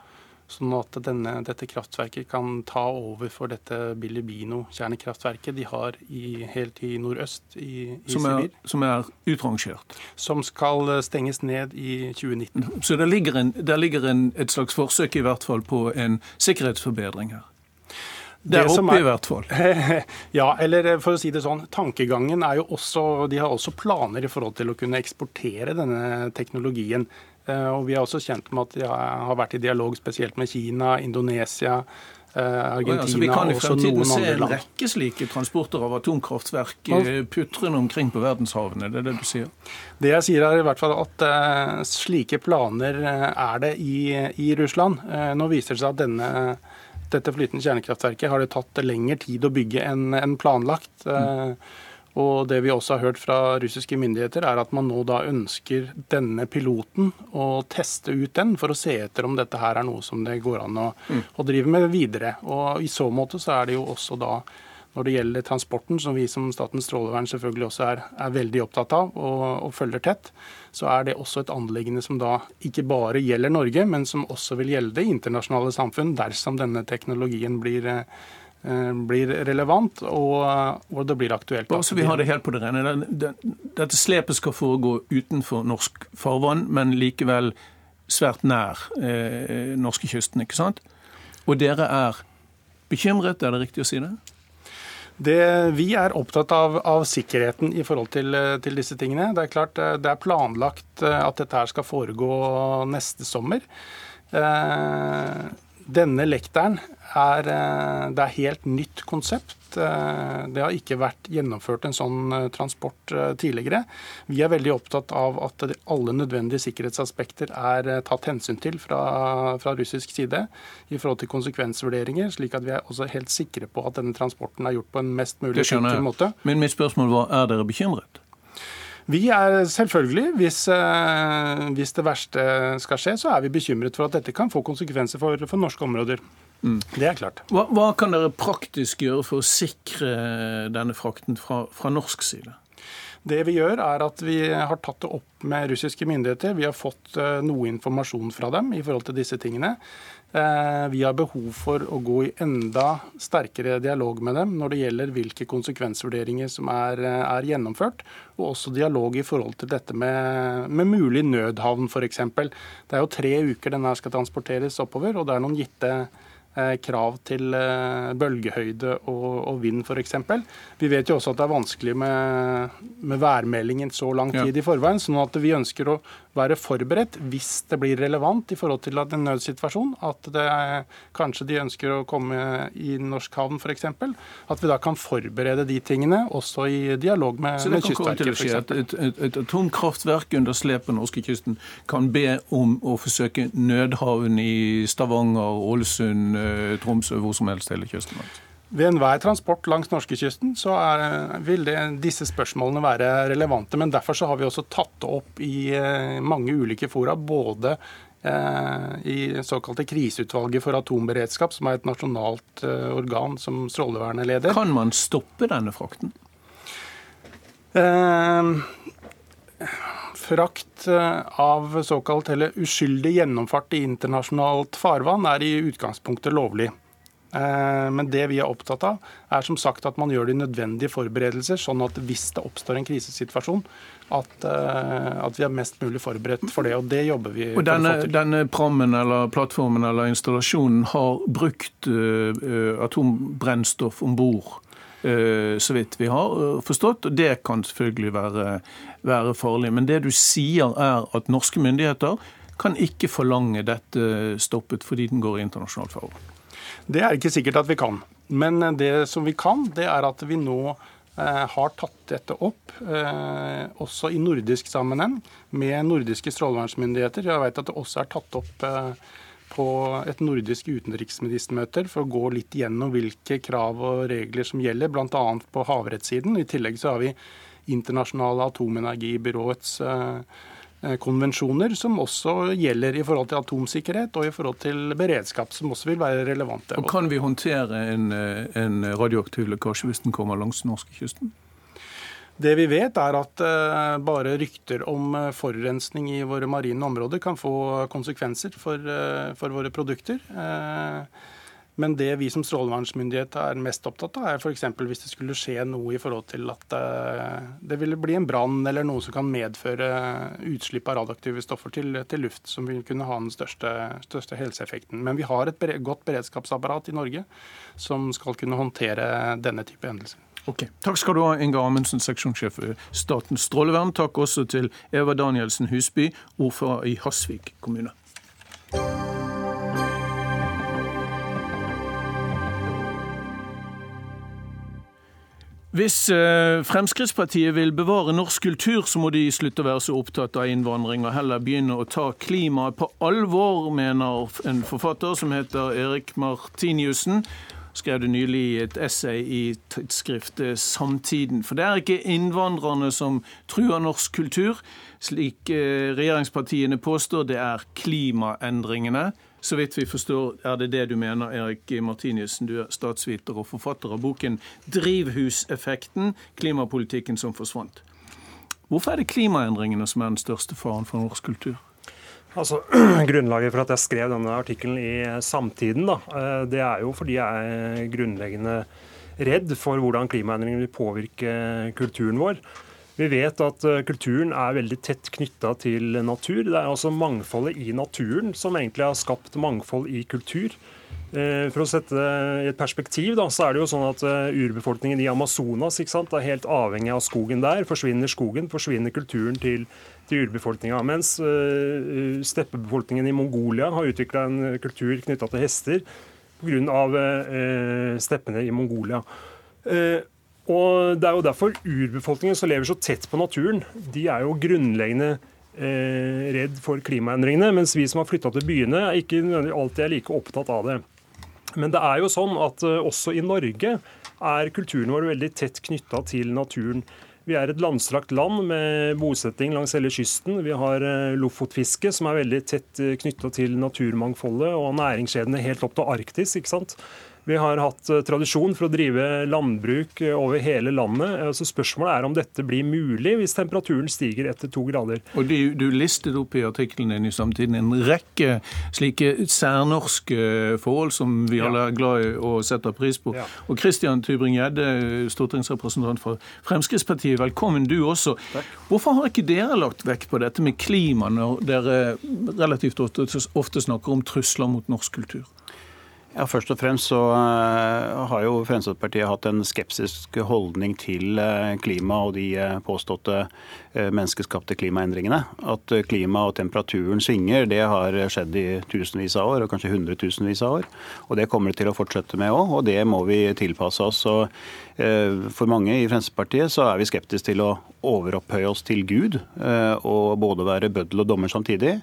Sånn at denne, dette kraftverket kan ta over for dette Bilibino-kjernekraftverket de har i, helt i nordøst i, i som er, Sibir. Som er utrangert? Som skal eh, stenges ned i 2019. Så det ligger, en, der ligger en, et slags forsøk i hvert fall på en sikkerhetsforbedring her? Der oppe er, i hvert fall. Ja, eller eh, for å si det sånn, tankegangen er jo også De har også planer i forhold til å kunne eksportere denne teknologien og vi er også kjent med at de har vært i dialog spesielt med Kina, Indonesia, Argentina og ja, så vi kan i fremtiden se en rekke slike transporter av atomkraftverk eh, putrende omkring på verdenshavene? Det er det du sier? Det jeg sier er i hvert fall at uh, slike planer er det i, i Russland. Uh, nå viser det seg at denne, dette flytende kjernekraftverket har det tatt lengre tid å bygge enn en planlagt. Uh, og det vi også har hørt fra russiske myndigheter, er at man nå da ønsker denne piloten å teste ut den for å se etter om dette her er noe som det går an å, mm. å drive med videre. Og i så måte så er det jo også da når det gjelder transporten, som vi som Statens strålevern selvfølgelig også er, er veldig opptatt av og, og, følger tett, så er det også et anliggende som da ikke bare gjelder Norge, men som også vil gjelde det internasjonale samfunn dersom denne teknologien blir eh, blir relevant, og, hvor det blir aktuelt. Bare så vi har det helt på det rene. Dette slepet skal foregå utenfor norsk farvann, men likevel svært nær eh, norskekysten, ikke sant? Og dere er bekymret, er det riktig å si det? Det, vi er opptatt av, av, sikkerheten i forhold til, til, disse tingene. Det er klart eh, det er planlagt eh, at dette her skal foregå neste sommer. Eh, denne lekteren er, eh, det er helt nytt konsept. Eh, det har ikke vært gjennomført en sånn eh, transport tidligere. Vi er veldig opptatt av at alle nødvendige sikkerhetsaspekter er tatt hensyn til fra, fra russisk side i forhold til konsekvensvurderinger, slik at vi er også helt sikre på at denne transporten er gjort på en mest mulig sikker måte. Men mitt spørsmål var, er dere bekymret? Vi er selvfølgelig, hvis, eh, hvis, det verste skal skje, så er vi bekymret for at dette kan få konsekvenser for, for norske områder. Mm. Det er klart. Hva, hva, kan dere praktisk gjøre for å sikre denne frakten fra, fra norsk side? Det vi gjør, er at vi har tatt det opp med russiske myndigheter. Vi har fått eh, noe informasjon fra dem i forhold til disse tingene. Eh, vi har behov for å gå i enda sterkere dialog med dem når det gjelder hvilke konsekvensvurderinger som er, eh, er gjennomført, og også dialog i forhold til dette med, med mulig nødhavn f.eks. Det er jo tre uker denne skal transporteres oppover, og det er noen gitte eh, krav til bølgehøyde og, og vind f.eks. Vi vet jo også at det er vanskelig med, med værmeldingen så lang tid ja. i forveien. sånn at vi ønsker å være forberedt hvis det blir relevant i forhold til en nødsituasjon. At det, kanskje de ønsker å komme i norsk havn f.eks. At vi da kan forberede de tingene også i dialog med, Så det kan komme til å skje at et, et, et atomkraftverk under slep på norskekysten kan be om å forsøke nødhavn i Stavanger, Ålesund, eh, Tromsø, hvor som helst hele kysten? Ved enhver transport langs norskekysten så er, vil det, disse spørsmålene være relevante. Men derfor så har vi også tatt det opp i eh, mange ulike fora. Både eh, i såkalte kriseutvalget for atomberedskap, som er et nasjonalt eh, organ som Strålevernet leder. Kan man stoppe denne frakten? Eh, frakt av såkalt eller uskyldig gjennomfart i internasjonalt farvann er i utgangspunktet lovlig. Eh, men det vi er opptatt av, er som sagt at man gjør de nødvendige forberedelser, sånn at hvis det oppstår en krisesituasjon, at, eh, at vi er mest mulig forberedt for det. Og det jobber vi og denne, for å få til. Denne prammen eller plattformen eller installasjonen har brukt uh, atombrennstoff om bord. Uh, så vidt vi har forstått, og det kan selvfølgelig være, være farlig. Men det du sier er at norske myndigheter kan ikke forlange dette stoppet fordi den går i internasjonalt farvann. Det er ikke sikkert at vi kan. Men det som vi kan, det er at vi nå eh, har tatt dette opp, eh, også i nordisk sammenheng, med nordiske strålevernsmyndigheter. Jeg vet at det også er tatt opp eh, på et nordisk utenriksministermøte for å gå litt gjennom hvilke krav og regler som gjelder, bl.a. på havrettssiden. I tillegg så har vi Internasjonale atomenergibyråets eh, Eh, konvensjoner som også gjelder i forhold til atomsikkerhet og i forhold til beredskap, som også vil være relevante. Og Kan vi håndtere en, eh, en radioaktiv lekkasje hvis den kommer langs norskekysten? Det vi vet, er at uh, bare rykter om forurensning i våre marine områder kan få konsekvenser for, for våre produkter. Men det vi som strålevernsmyndighet er mest opptatt av, er f.eks. hvis det skulle skje noe i forhold til at eh, det ville bli en brann eller noe som kan medføre utslipp av radioaktive stoffer til, til luft, som vil kunne ha den største, største helseeffekten. Men vi har et godt beredskapsapparat i Norge som skal kunne håndtere denne type hendelser. Ok, Takk skal du ha, Inger Amundsen, seksjonssjef i Statens strålevern. Takk også til Eva Danielsen Husby, ordfører i Hasvik kommune. Hvis eh, Fremskrittspartiet vil bevare norsk kultur, så må de slutte å være så opptatt av innvandring og heller begynne å ta klimaet på alvor, mener en forfatter som heter Erik Martiniussen. Skrev det nylig i et essay i tidsskriftet Samtiden. For det er ikke innvandrerne som truer norsk kultur, slik eh, regjeringspartiene påstår, det er klimaendringene. Så vidt vi forstår, er det det du mener, Erik Martiniussen. Du er statsviter og forfatter av boken 'Drivhuseffekten klimapolitikken som forsvant'. Hvorfor er det klimaendringene som er den største faren for norsk kultur? Altså, Grunnlaget for at jeg skrev denne artikkelen i Samtiden, da, eh, det er jo fordi jeg er grunnleggende redd for hvordan klimaendringene vil påvirke kulturen vår. Vi vet at eh, kulturen er veldig tett knytta til natur. Det er altså mangfoldet i naturen som egentlig har skapt mangfold i kultur. Eh, for å sette det i et perspektiv, da, så er det jo sånn at eh, urbefolkningen i Amazonas sant, er helt avhengig av skogen der. Forsvinner skogen, forsvinner kulturen til, til urbefolkninga. Mens steppebefolkningen i Mongolia har utvikla en kultur knytta til hester pga. Uh, steppene i Mongolia. Uh, og Det er jo derfor urbefolkningen som lever så tett på naturen, de er jo grunnleggende eh, redd for klimaendringene. Mens vi som har flytta til byene, er ikke alltid er like opptatt av det. Men det er jo sånn at eh, også i Norge er kulturen vår veldig tett knytta til naturen. Vi er et landstrakt land med bosetting langs hele kysten. Vi har uh, lofotfiske, som er veldig tett uh, knytta til naturmangfoldet og næringskjedene helt opp til Arktis. ikke sant? Vi har hatt eh, tradisjon for å drive landbruk eh, over hele landet. Eh, så Spørsmålet er om dette blir mulig hvis temperaturen stiger etter to grader. Og Du, du listet opp i artikkelen din i Samtiden en rekke slike særnorske forhold som vi alle er glad i og setter pris på. Ja. Og Christian Tybring-Gjedde, stortingsrepresentant for Fremskrittspartiet, velkommen du også. Takk. Hvorfor har ikke dere lagt vekk på dette med klima når dere relativt ofte, ofte snakker om trusler mot norsk kultur? Ja, Først og fremst så uh, har jo Fremskrittspartiet hatt en skepsisk holdning til uh, klima og de uh, påståtte menneskeskapte klimaendringene. At klima og temperaturen svinger, det har skjedd i tusenvis av år, og kanskje hundretusenvis av år. Og det kommer det til å fortsette med òg, og det må vi tilpasse oss. Og, for mange i Fremskrittspartiet så er vi skeptiske til å overopphøye oss til Gud, og både være bøddel og dommer samtidig.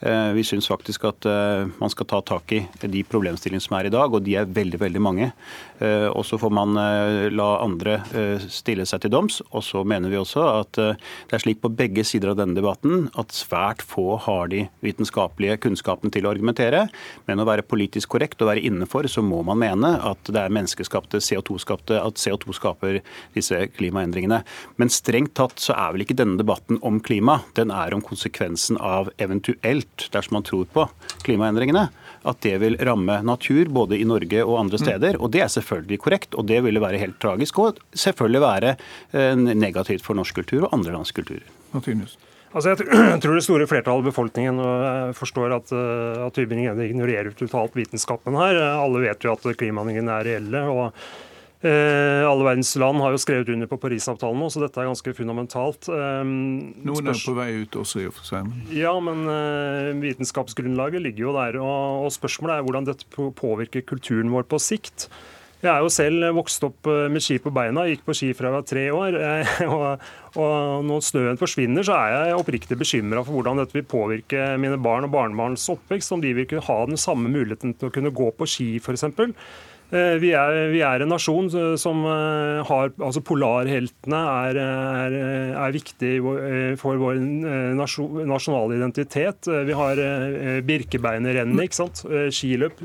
Eh, vi syns faktisk at eh, man skal ta tak i de problemstillingene som er i dag, og de er veldig veldig mange. Eh, og Så får man la andre stille seg til doms. Og så mener vi også at det er slik på begge sider av denne debatten at svært få har de vitenskapelige kunnskapene til å argumentere. Men å være politisk korrekt og være innenfor, så må man mene at det er menneskeskapte CO2-skapte, at CO2 skaper disse klimaendringene. Men strengt tatt så er vel ikke denne debatten om klima. Den er om konsekvensen av eventuelt gjort dersom man tror på klimaendringene, at det vil ramme natur både i Norge og andre mm. steder. Og det er selvfølgelig korrekt, og det ville være helt tragisk. Og selvfølgelig være eh, negativt for norsk kultur og andre lands kulturer. Altså jeg tror det store flertallet av befolkningen forstår at, eh, at Tybring-Gjedde ignorerer totalt vitenskapen her. Alle vet jo at klimaendringene er reelle. og Eh, alle verdens land har jo skrevet under på Parisavtalen nå, så dette er ganske fundamentalt. Eh, Noen er på vei ut også, i og for seg. Ja, men eh, vitenskapsgrunnlaget ligger jo der. Og, og spørsmålet er hvordan dette påvirker kulturen vår på sikt. Jeg er jo selv vokst opp eh, med ski på beina, gikk på ski fra jeg var tre år. Og, og når snøen forsvinner, så er jeg oppriktig bekymra for hvordan dette vil påvirke mine barn og barnebarns oppvekst. Om de vil kunne ha den samme muligheten til å kunne gå på ski, f.eks. Eh, vi er, vi er, en nasjon som eh, har altså Polarheltene er, er, er viktig for vår nasjonale identitet. Vi har Birkebeinerrennet, ikke sant? skiløp.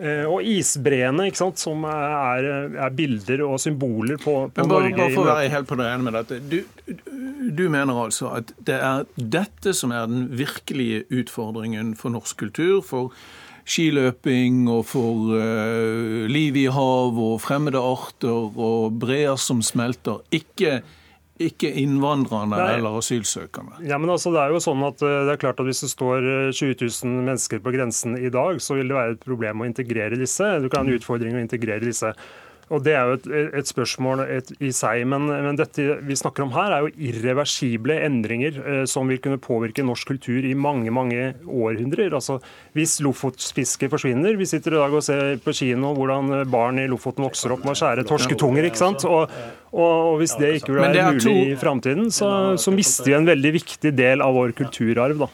Og isbreene, ikke sant? som er, er, bilder og symboler på, på bare, Norge. Bare for å være helt på det ene med dette. Du, du mener altså at det er dette som er den virkelige utfordringen for norsk kultur? for skiløping og for uh, liv i hav og fremmede arter og breer som smelter. Ikke, ikke innvandrerne Nei. eller asylsøkerne. Ja, men altså, det er jo sånn at eh, det er klart at Hvis det står 20 eh, 000 mennesker på grensen i dag, så vil det være et problem å integrere disse. Du kan ha en utfordring å integrere disse. Og Det er jo et, et spørsmål et, i seg, men, men, dette vi snakker om her er jo irreversible endringer eh, som vil kunne påvirke norsk kultur i mange mange århundrer. Altså, Hvis lofotfisket forsvinner Vi sitter i dag og ser på kino hvordan barn i Lofoten vokser opp med å skjære torsketunger. ikke sant? Og, og, Hvis det ikke vil være mulig i framtiden, så, så mister vi en veldig viktig del av vår kulturarv. da.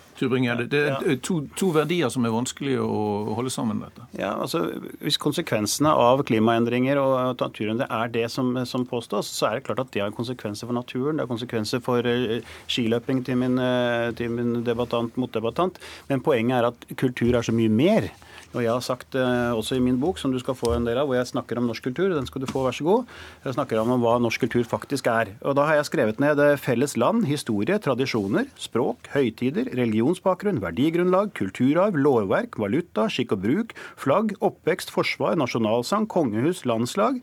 Det er to, to, verdier som er vanskelig å holde sammen. dette. Ja, altså Hvis konsekvensene av klimaendringer og naturen det er det som, som, påstås, så er det klart at det har konsekvenser for naturen. Det har konsekvenser for uh, skiløping til min, uh, til min debattant, motdebattant. Men poenget er at kultur er så mye mer. Og jeg har sagt uh, også i min bok, som du skal få en del av, hvor jeg snakker om norsk kultur, den skal du få, vær så god. Jeg snakker om hva norsk kultur faktisk er. Og da har jeg skrevet ned felles land, historie, tradisjoner, språk, høytider, religionsbakgrunn, verdigrunnlag, kulturarv, lovverk, valuta, skikk og bruk, flagg, oppvekst, forsvar, nasjonalsang, kongehus, landslag,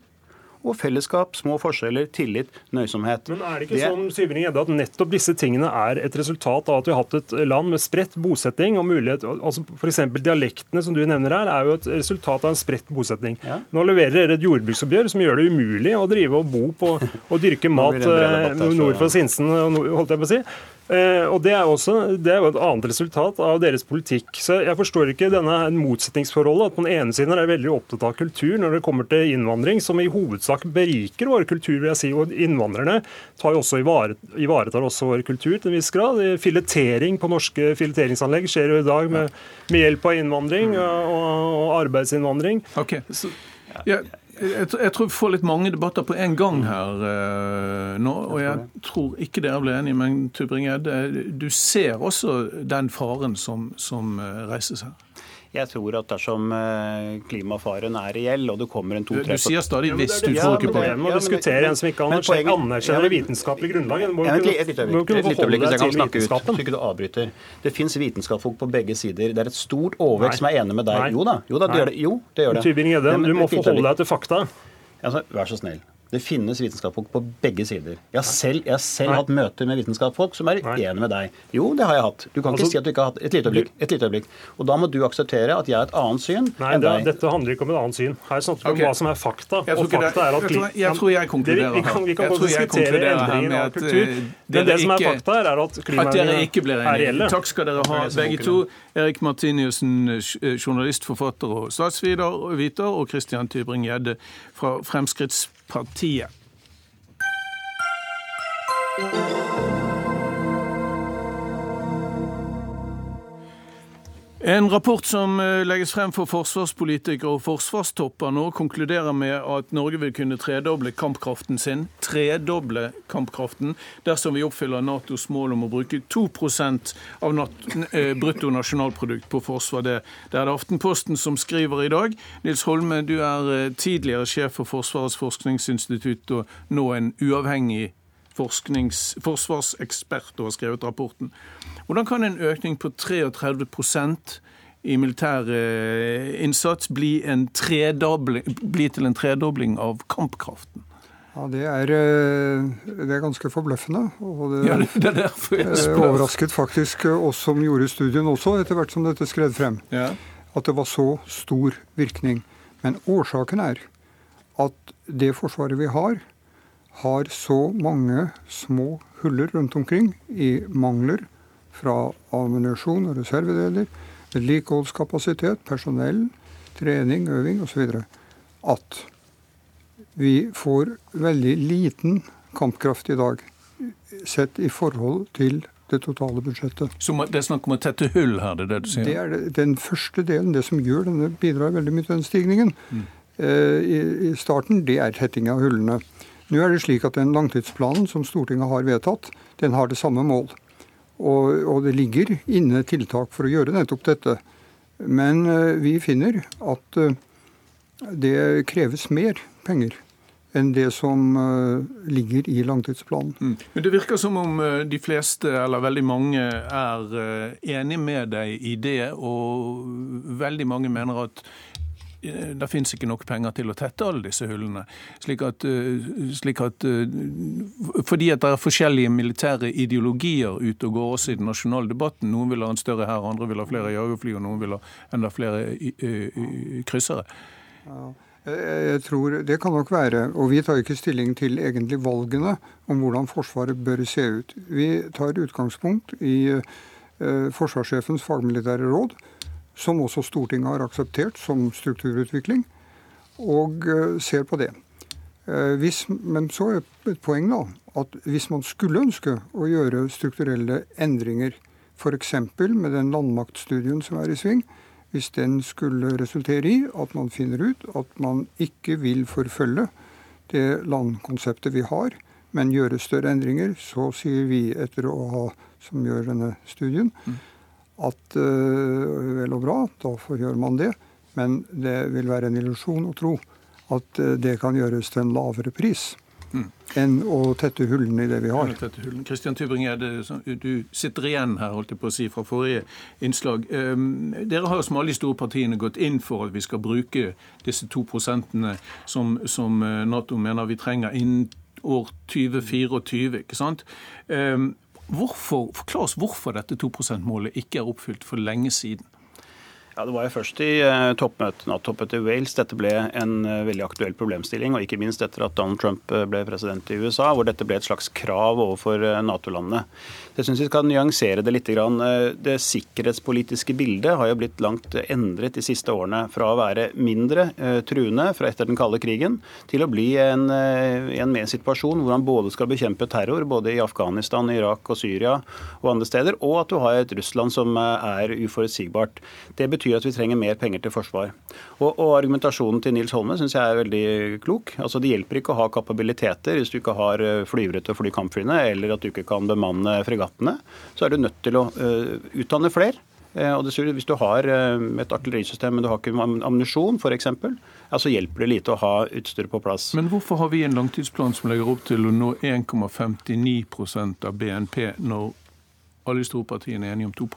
og fellesskap, små forskjeller, tillit, nøysomhet. Men er det ikke det... sånn Syvring at nettopp disse tingene er et resultat av at vi har hatt et land med spredt bosetting og mulighet altså F.eks. dialektene som du nevner her, er jo et resultat av en spredt bosetting. Ja. Nå leverer dere et jordbruksoppgjør som gjør det umulig å drive og bo på og dyrke mat eh, nord for Sinsen, holdt jeg på å si. Eh, og Det er, jo et annet resultat av deres politikk. Så Jeg forstår ikke denne motsetningsforholdet. at På den ene siden er veldig opptatt av kultur når det kommer til innvandring, som i hovedsak beriker vår kultur. vil jeg si, og Innvandrerne tar jo også ivaretar også vår kultur til en viss grad. Filetering på norske fileteringsanlegg skjer jo i dag med, med hjelp av innvandring og, og arbeidsinnvandring. Okay. Så, ja, jeg, jeg, tror vi får litt mange debatter på en gang her uh, nå. Og jeg tror ikke dere blir enige, men Tubring-Gjedde, du ser også den faren som, som uh, reises her? Jeg tror at dersom eh, klimafaren er reell, og det kommer en to-tre Du sier stadig 'hvis', du får ikke det. Du må diskutere en som ikke anerkjenner det vitenskapelige grunnlaget. øyeblikk, må jeg forholde deg til vitenskapen. Ikke du avbryter. Det fins vitenskapsfolk på begge sider. Det er et stort overvekt som er enig med deg. Jo da, jo da, det gjør det. Jo, det gjør det. Du må forholde deg til fakta. Altså, vær så snill. Det finnes vitenskapsfolk på begge sider. Jeg har selv, jeg har selv hatt møter med vitenskapsfolk som er uenige med deg. Jo, det har jeg hatt. Du kan altså, ikke si at du ikke har hatt et lite øyeblikk. Et lite øyeblikk. Og da må du akseptere at jeg har et annet syn Nei, enn deg. Dette handler ikke om et annet syn. Her snakker vi okay. om hva som er fakta. Og fakta er at jeg, tror, jeg tror jeg konkluderer her. Vi kan, vi kan godt diskutere endringen av kultur. Eh, Men det som er fakta, er at klimaendringene er reelle. Takk skal dere ha, begge to. Erik Martiniussen, eh, journalist, forfatter og statsviter, og Christian Tybring-Gjedde fra Fremskrittspartiet partiet. En rapport som eh, legges frem for forsvarspolitikere og forsvarstopper nå, konkluderer med at Norge vil kunne tredoble kampkraften sin, tredoble kampkraften, dersom vi oppfyller Natos mål om å bruke 2% av bruttonasjonalprodukt på forsvar. Det er det Aftenposten som skriver i dag. Nils Holme, du er eh, tidligere sjef for Forsvarets forskningsinstitutt og nå en uavhengig forsvarsekspert og har skrevet rapporten. Hvordan kan en økning på 33% i militær eh, innsats bli, bli, til en tredobling av kampkraften? Ja, Det er, eh, det er ganske forbløffende. Og det, ja, det er spør. overrasket faktisk oss som gjorde studien også, etter hvert som dette skred frem. Ja. At det var så stor virkning. Men årsaken er at det forsvaret vi har, har så mange små huller rundt omkring i mangler fra ammunisjon og reservedeler, vedlikeholdskapasitet, personell, trening, øving osv. at vi får veldig liten kampkraft i dag sett i forhold til det totale budsjettet. Så det er snakk om å tette hull her, det er det du sier? Det er det, den første delen, det som gjør denne, bidrar veldig mye til den stigningen. Mm. Eh, i, i, starten, det er tetting av hullene. Nå er det slik at den langtidsplanen som Stortinget har vedtatt, den har det samme mål. Og, og det ligger inne tiltak for å gjøre nettopp dette. Men uh, vi finner at uh, det kreves mer penger enn det som uh, ligger i langtidsplanen. Mm. Men Det virker som om de fleste, eller veldig mange, er enig med deg i det. Og veldig mange mener at Eh, det finnes ikke nok penger til å tette alle disse hullene. Slik at, eh, slik at, eh, fordi at det er forskjellige militære ideologier ute og går også i den nasjonale debatten. Noen vil ha en større hær, andre vil ha flere jagerfly, og noen vil ha enda flere kryssere. Jeg tror Det kan nok være. Og vi tar ikke stilling til egentlig valgene om hvordan Forsvaret bør se ut. Vi tar utgangspunkt i forsvarssjefens fagmilitære råd som også Stortinget har akseptert som strukturutvikling, og eh, ser på det. Eh, hvis, men så er et poeng da, at hvis man skulle ønske å gjøre strukturelle endringer, f.eks. med den landmaktstudien som er i sving, hvis den skulle resultere i at man finner ut at man ikke vil forfølge det landkonseptet vi har, men gjøre større endringer, så sier vi, etter å ha som gjør denne studien, mm at uh, vel og bra, da gjør man det. Men det vil være en illusjon å tro at uh, det kan gjøres til en lavere pris. Mm. enn å tette hullene i det vi har. Kristian Tybring-Gjedde, du sitter igjen her holdt jeg på å si, fra forrige innslag. Um, dere har som alle de store partiene gått inn for at vi skal bruke disse to prosentene som, som eh, Nato mener vi trenger innen år 2024. ikke sant? Hvorfor, forklar oss hvorfor dette 2 %-målet ikke er oppfylt for lenge siden. Ja, Det var jo først i uh, toppmøtet, NATO-toppmøtet i Wales dette ble en uh, veldig aktuell problemstilling. Og ikke minst etter at Donald Trump uh, ble president i USA, hvor dette ble et slags krav overfor Nato-landene. Jeg syns vi skal nyansere det litt. Det sikkerhetspolitiske bildet har jo blitt langt endret de siste årene. Fra å være mindre eh, truende fra etter den kalde krigen, til å bli en, eh, en mer situasjon hvor han både skal bekjempe terror, både i Afghanistan, Irak og Syria og andre steder, og at du har et Russland som eh, er uforutsigbart. Det betyr at vi trenger mer penger til forsvar. Og, og argumentasjonen til Nils Holme syns jeg er veldig klok. Altså Det hjelper ikke å ha kapabiliteter hvis du ikke har flyvere til å fly kampflyene, eller at du ikke kan bemanne fregattene, så er du nødt til å uh, utdanne flere. Uh, og dessuten, hvis du har et artillerisystem, men du har ikke ammunisjon f.eks., ja, så hjelper det lite å ha utstyret på plass. Men hvorfor har vi en langtidsplan som legger opp til å nå 1,59% av BNP, når alle de store partiene er enige om 2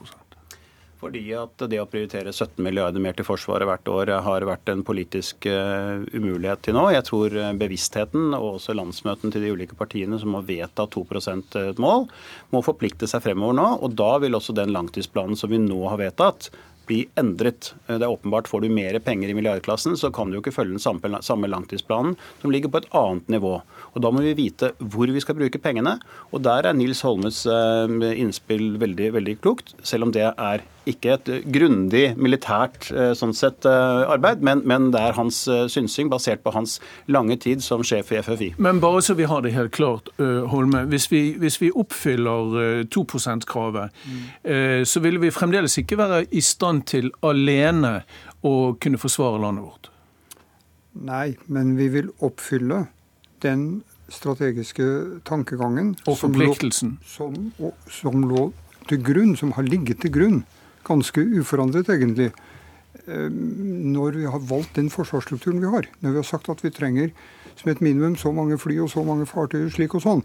Fordi at det å prioritere 17 milliarder mer til Forsvaret hvert år har vært en politisk uh, umulighet til nå. Jeg tror eh, bevisstheten og også landsmøtene til de ulike partiene som har vedtatt 2 et mål, må forplikte seg fremover nå. Og da vil også den langtidsplanen som vi nå har vedtatt, bli endret. Det er åpenbart Får du mer penger i milliardklassen, så kan du jo ikke følge den samme, samme langtidsplanen, som ligger på et annet nivå. Og Da må vi vite hvor vi skal bruke pengene. Og Der er Nils Holmes innspill veldig, veldig klokt, selv om det er ikke et grundig militært eh, sånn sett, eh, arbeid, men, men, det er hans eh, synsing basert på hans lange tid som sjef i FFI. Men bare så vi har det helt klart, Holme. Hvis vi, hvis vi oppfyller 2 %-kravet, mm. så vil vi fremdeles ikke være i stand til alene å kunne forsvare landet vårt. Nei, men vi vil oppfylle den strategiske tankegangen Og forpliktelsen. Som lå, som, som lå til grunn, som har ligget til grunn ganske uforandret, egentlig, eh, når vi har valgt den forsvarsstrukturen vi har. Når vi har sagt at vi trenger som et minimum så mange fly og så mange fartøyer slik og sånn.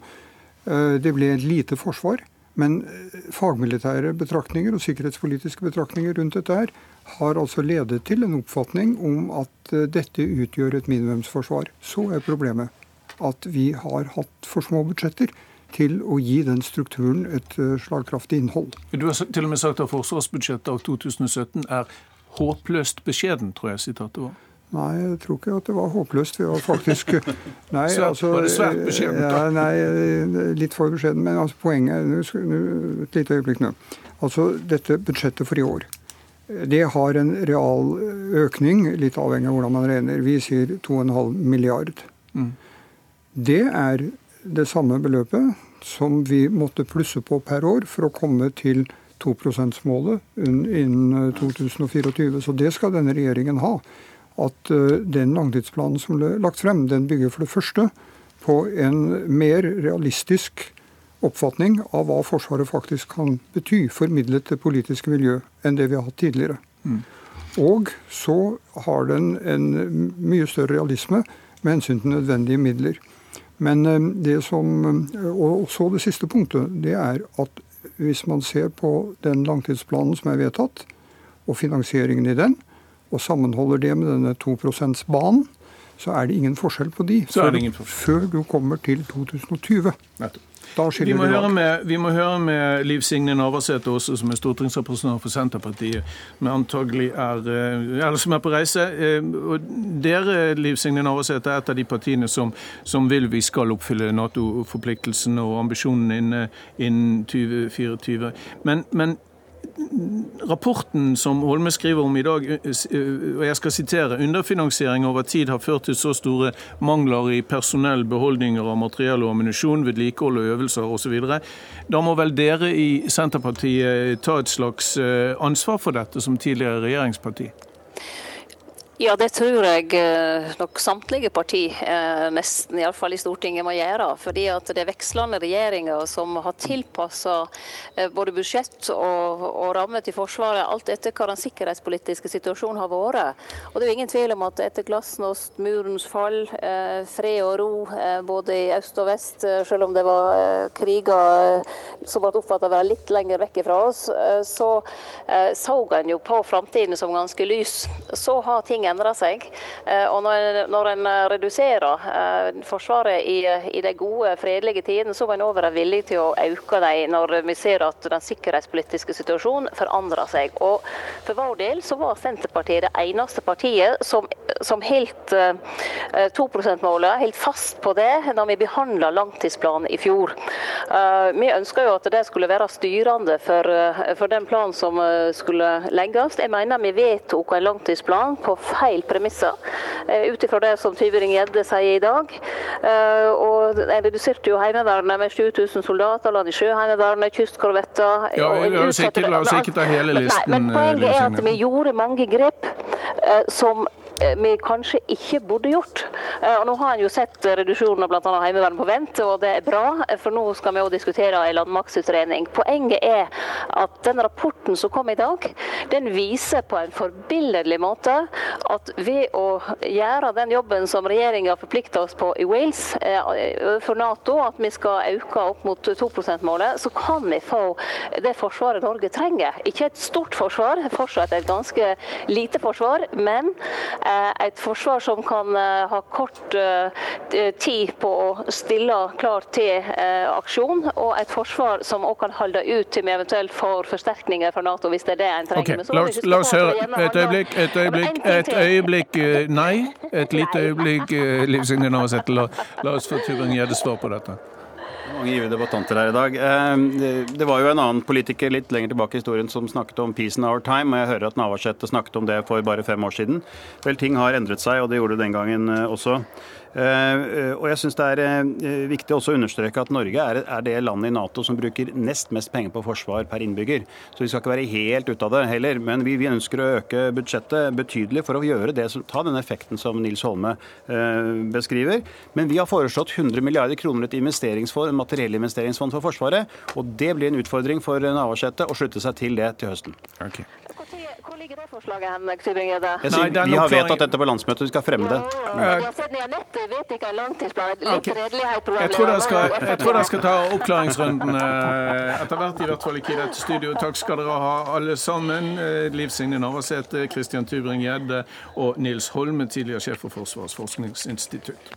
Eh, det ble et lite forsvar. Men eh, fagmilitære betraktninger og sikkerhetspolitiske betraktninger rundt dette her har altså ledet til en oppfatning om at dette utgjør et minimumsforsvar. Så er problemet at vi har hatt for små budsjetter til å gi den strukturen et eh, slagkraftig innhold. Du har til og med sagt at forsvarsbudsjettet av 2017 er håpløst beskjeden, tror jeg sitatet var. Nei, jeg tror ikke at det var håpløst. Vi var faktisk nei, svært, altså, Var det svært beskjedent? Ja, nei, litt for beskjeden. Men altså, poenget er Et lite øyeblikk nå. Altså, dette budsjettet for i år. Det har en real økning, litt avhengig av hvordan man regner. Vi sier 2,5 milliard. Mm. Det er det samme beløpet som vi måtte plusse på per år for å komme til 2 %-målet innen 2024. Så det skal denne regjeringen ha. At eh, den langtidsplanen som ble lagt frem, den bygger for det første på en mer realistisk oppfatning av hva Forsvaret faktisk kan bety, formidlet til politiske miljø, enn det vi har hatt tidligere. Mm. Og så har den en mye større realisme med hensyn til nødvendige midler. Men eh, det som, eh, og så det siste punktet, det er at hvis man ser på den langtidsplanen som er vedtatt, og finansieringen i den, og sammenholder det med denne 2 %-banen, så er det ingen forskjell på de før, før du kommer til 2020. Nettopp. Vi må, med, vi må, høre med, Liv Signe Navarsete også, som er stortingsrepresentant for Senterpartiet, er, eh, eller som er på reise. Eh, og dere, Liv Signe Navarsete, er et av de partiene som, som vil vi skal oppfylle Nato-forpliktelsen og ambisjonen innen, innen 2024. Men, men rapporten som Holme skriver om i dag, eh, eh, og jeg skal sitere, underfinansiering over tid har ført til så store mangler i personell, beholdninger av materiell og ammunisjon, vedlikehold og øvelser osv. Da må vel dere i Senterpartiet ta et slags eh, ansvar for dette, som tidligere regjeringsparti? Ja, det tror jeg eh, nok samtlige parti, eh, nesten iallfall i Stortinget, må gjøre. Fordi at det er vekslende regjeringer som har tilpassa eh, både budsjett og, og rammer til Forsvaret alt etter hva den sikkerhetspolitiske situasjonen har vært. Og det er jo ingen tvil om at etter glasnost, murens fall, fred og ro både i øst og vest, selv om det var kriger som ble oppfattet å være litt lenger vekk fra oss, så så en jo på framtiden som ganske lys. Så har ting endrer seg. Eh, og når en, eh, reduserer eh, Forsvaret i, i de gode, fredelige tidene, så må en òg være villig til å øke dem når vi ser at den sikkerhetspolitiske situasjonen forandrer seg. Og For vår del så var Senterpartiet det eneste partiet som, som helt 2 %-målet, helt fast på det da vi behandla langtidsplanen i fjor. Vi ønska jo at det skulle være styrende for, for den planen som skulle legges. Jeg mener vi vedtok en langtidsplan på feil premisser, eh, ut ifra det som Tyvring-Gjedde sier i dag. Eh, og En reduserte jo Heimevernet med 7000 soldater, la de Sjøheimevernet, kystkorvetter ja, oss la oss ikke ta hele listen. Nei, men poenget er at vi gjorde mange grep som vi kanskje ikke burde gjort. Og Nå har en jo sett reduksjonen av bl.a. Heimevernet på vent, og det er bra. For nå skal vi òg diskutere en landmaktutredning. Poenget er at den rapporten som kom i dag, den viser på en forbilledlig måte at ved å gjøre den jobben som regjeringa forplikta oss på i Wales overfor Nato, at vi skal øke opp mot 2 %-målet, så kan vi få det forsvaret Norge trenger. Ikke et stort forsvar, fortsatt et ganske lite forsvar, men et forsvar som kan ha kort tid på å stille klar til aksjon, og et forsvar som òg kan holde ut til vi eventuelt får forsterkninger fra Nato, hvis det er det en trenger. Okay. La, oss, la oss høre. Et øyeblikk, et øyeblikk, et øyeblikk nei. Et lite øyeblikk, Liv Signe Navarsete. La, la oss få Tybring-Gjedde svar på dette. Mange givende debattanter her i dag. Det var jo en annen politiker litt lenger tilbake i historien som snakket om 'peace in our time', og jeg hører at Navarsete snakket om det for bare fem år siden. Vel, ting har endret seg, og det gjorde det den gangen også. Uh, og jeg synes Det er uh, viktig også å understreke at Norge er, det landet i Nato som bruker nest mest penger på forsvar per innbygger. Så vi skal ikke være helt ute av det heller. Men vi, ønsker å øke budsjettet betydelig for å gjøre det, ta den effekten som Nils Holme beskriver. Men vi har foreslått 100 milliarder kroner til investeringsfond, materiellinvesteringsfond for Forsvaret. Og det blir en utfordring for Navarsete å slutte seg til det til høsten. Okay. Hvor ligger det forslaget hen, Tybring-Gjedde? Vi har vedtatt dette på landsmøtet, vi skal fremme det. Jeg tror dere skal, jeg tror dere skal ta oppklaringsrunden etter hvert, i hvert fall ikke i dette studio. Takk skal dere ha alle sammen. Liv Signe Navarsete, Christian Tybring-Gjedde og Nils Holme, tidligere sjef for Forsvarets forskningsinstitutt.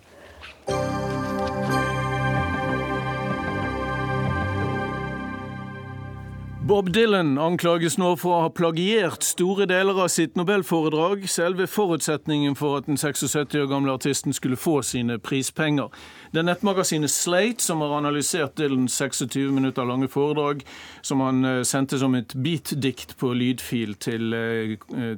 Bob Dylan anklages nå for å ha plagiert store deler av sitt nobelforedrag, selve forutsetningen for at den 76 år gamle artisten skulle få sine prispenger. Det er nettmagasinet Slate som har analysert Dylans 26 minutter lange foredrag, som han sendte som et beatdikt på lydfil til,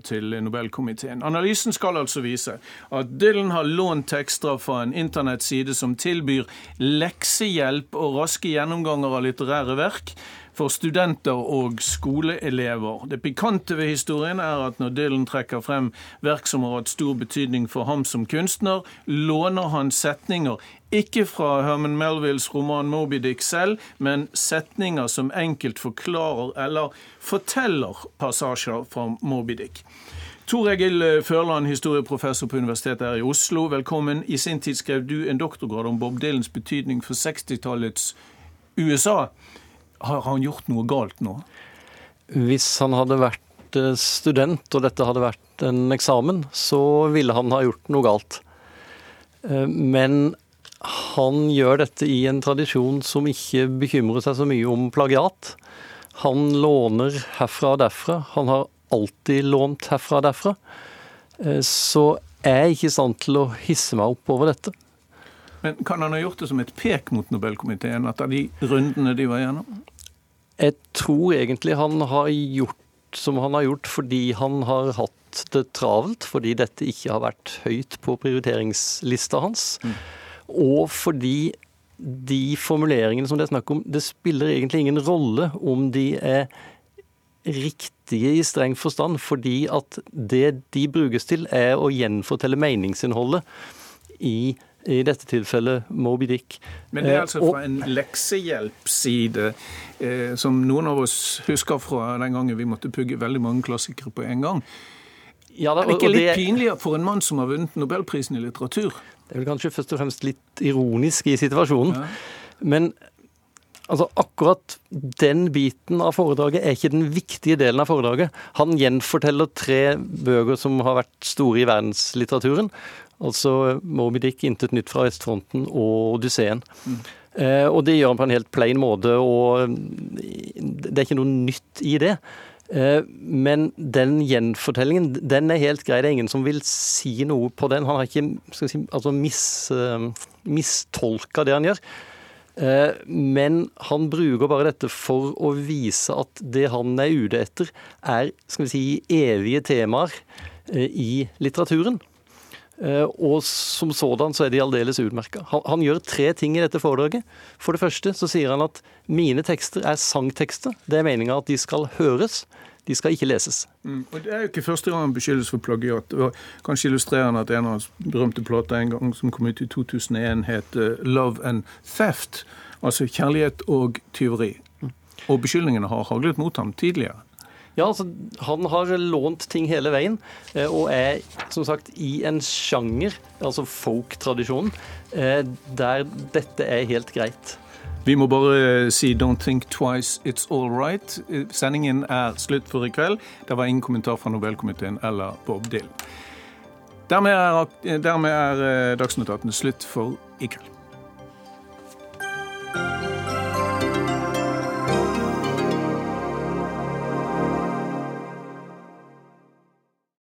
til Nobelkomiteen. Analysen skal altså vise at Dylan har lånt tekster fra en internettside som tilbyr leksehjelp og raske gjennomganger av litterære verk for studenter og skoleelever. Det pikante ved historien er at når Dylan trekker frem verk som har hatt stor betydning for ham som kunstner, låner han setninger ikke fra Herman Melvilles roman Moby Dick selv, men setninger som enkelt forklarer eller forteller passasjer fra Moby Dick. Tor Egil Førland, historieprofessor på Universitetet her i Oslo, velkommen. I sin tid skrev du en doktorgrad om Bob Dylans betydning for 60-tallets USA. Har han gjort noe galt nå? Hvis han hadde vært student, og dette hadde vært en eksamen, så ville han ha gjort noe galt. Men han gjør dette i en tradisjon som ikke bekymrer seg så mye om plagiat. Han låner herfra og derfra. Han har alltid lånt herfra og derfra. Så jeg er ikke i stand til å hisse meg opp over dette. Men kan han ha gjort det som et pek mot Nobelkomiteen, etter de rundene de var gjennom? Jeg tror egentlig han har gjort som han har gjort fordi han har hatt det travelt, fordi dette ikke har vært høyt på prioriteringslista hans. Mm. Og fordi de formuleringene som det er snakk om, det spiller egentlig ingen rolle om de er riktige i streng forstand, fordi at det de brukes til, er å gjenfortelle meningsinnholdet i i dette tilfellet Moby Dick. Men det er altså fra en leksehjelpside, eh, som noen av oss husker fra den gangen vi måtte pugge veldig mange klassikere på en gang. Ja, da, er det ikke litt det... pinlig for en mann som har vunnet nobelprisen i litteratur? Det er vel kanskje først og fremst litt ironisk i situasjonen. Ja. Men altså, akkurat den biten av foredraget er ikke den viktige delen av foredraget. Han gjenforteller tre bøker som har vært store i verdenslitteraturen. Altså Moby Dick, 'Intet nytt fra vestfronten' og 'Odysseen'. Mm. Eh, og det gjør han på en helt plain måte, og det er ikke noe nytt i det. Eh, men den gjenfortellingen, den er helt grei. Det er ingen som vil si noe på den. Han har ikke si, altså mis, uh, mistolka det han gjør. Eh, men han bruker bare dette for å vise at det han er ute etter, er skal vi si, evige temaer i litteraturen. Og som sådan så er de aldeles utmerka. Han, han, gjør tre ting i dette foredraget. For det første så sier han at mine tekster er sangtekster. Det er meninga at de skal høres. De skal ikke leses. Mm. Og Det er jo ikke første gang han beskyldes for plagiat. og Kanskje illustrerende at en av hans berømte plater en gang som kom ut i 2001, het eh, 'Love and Theft'. Altså kjærlighet og tyveri. Og beskyldningene har haglet mot ham tidligere. Ja, altså, Han har lånt ting hele veien, eh, og er som sagt i en sjanger, altså folk-tradisjonen, eh, der dette er helt greit. Vi må bare si 'don't think twice, it's all right'. Sendingen er slutt for i kveld. Det var ingen kommentar fra Nobelkomiteen eller Bob Dylan. Dermed er, dermed er Dagsnotatene slutt for i kveld.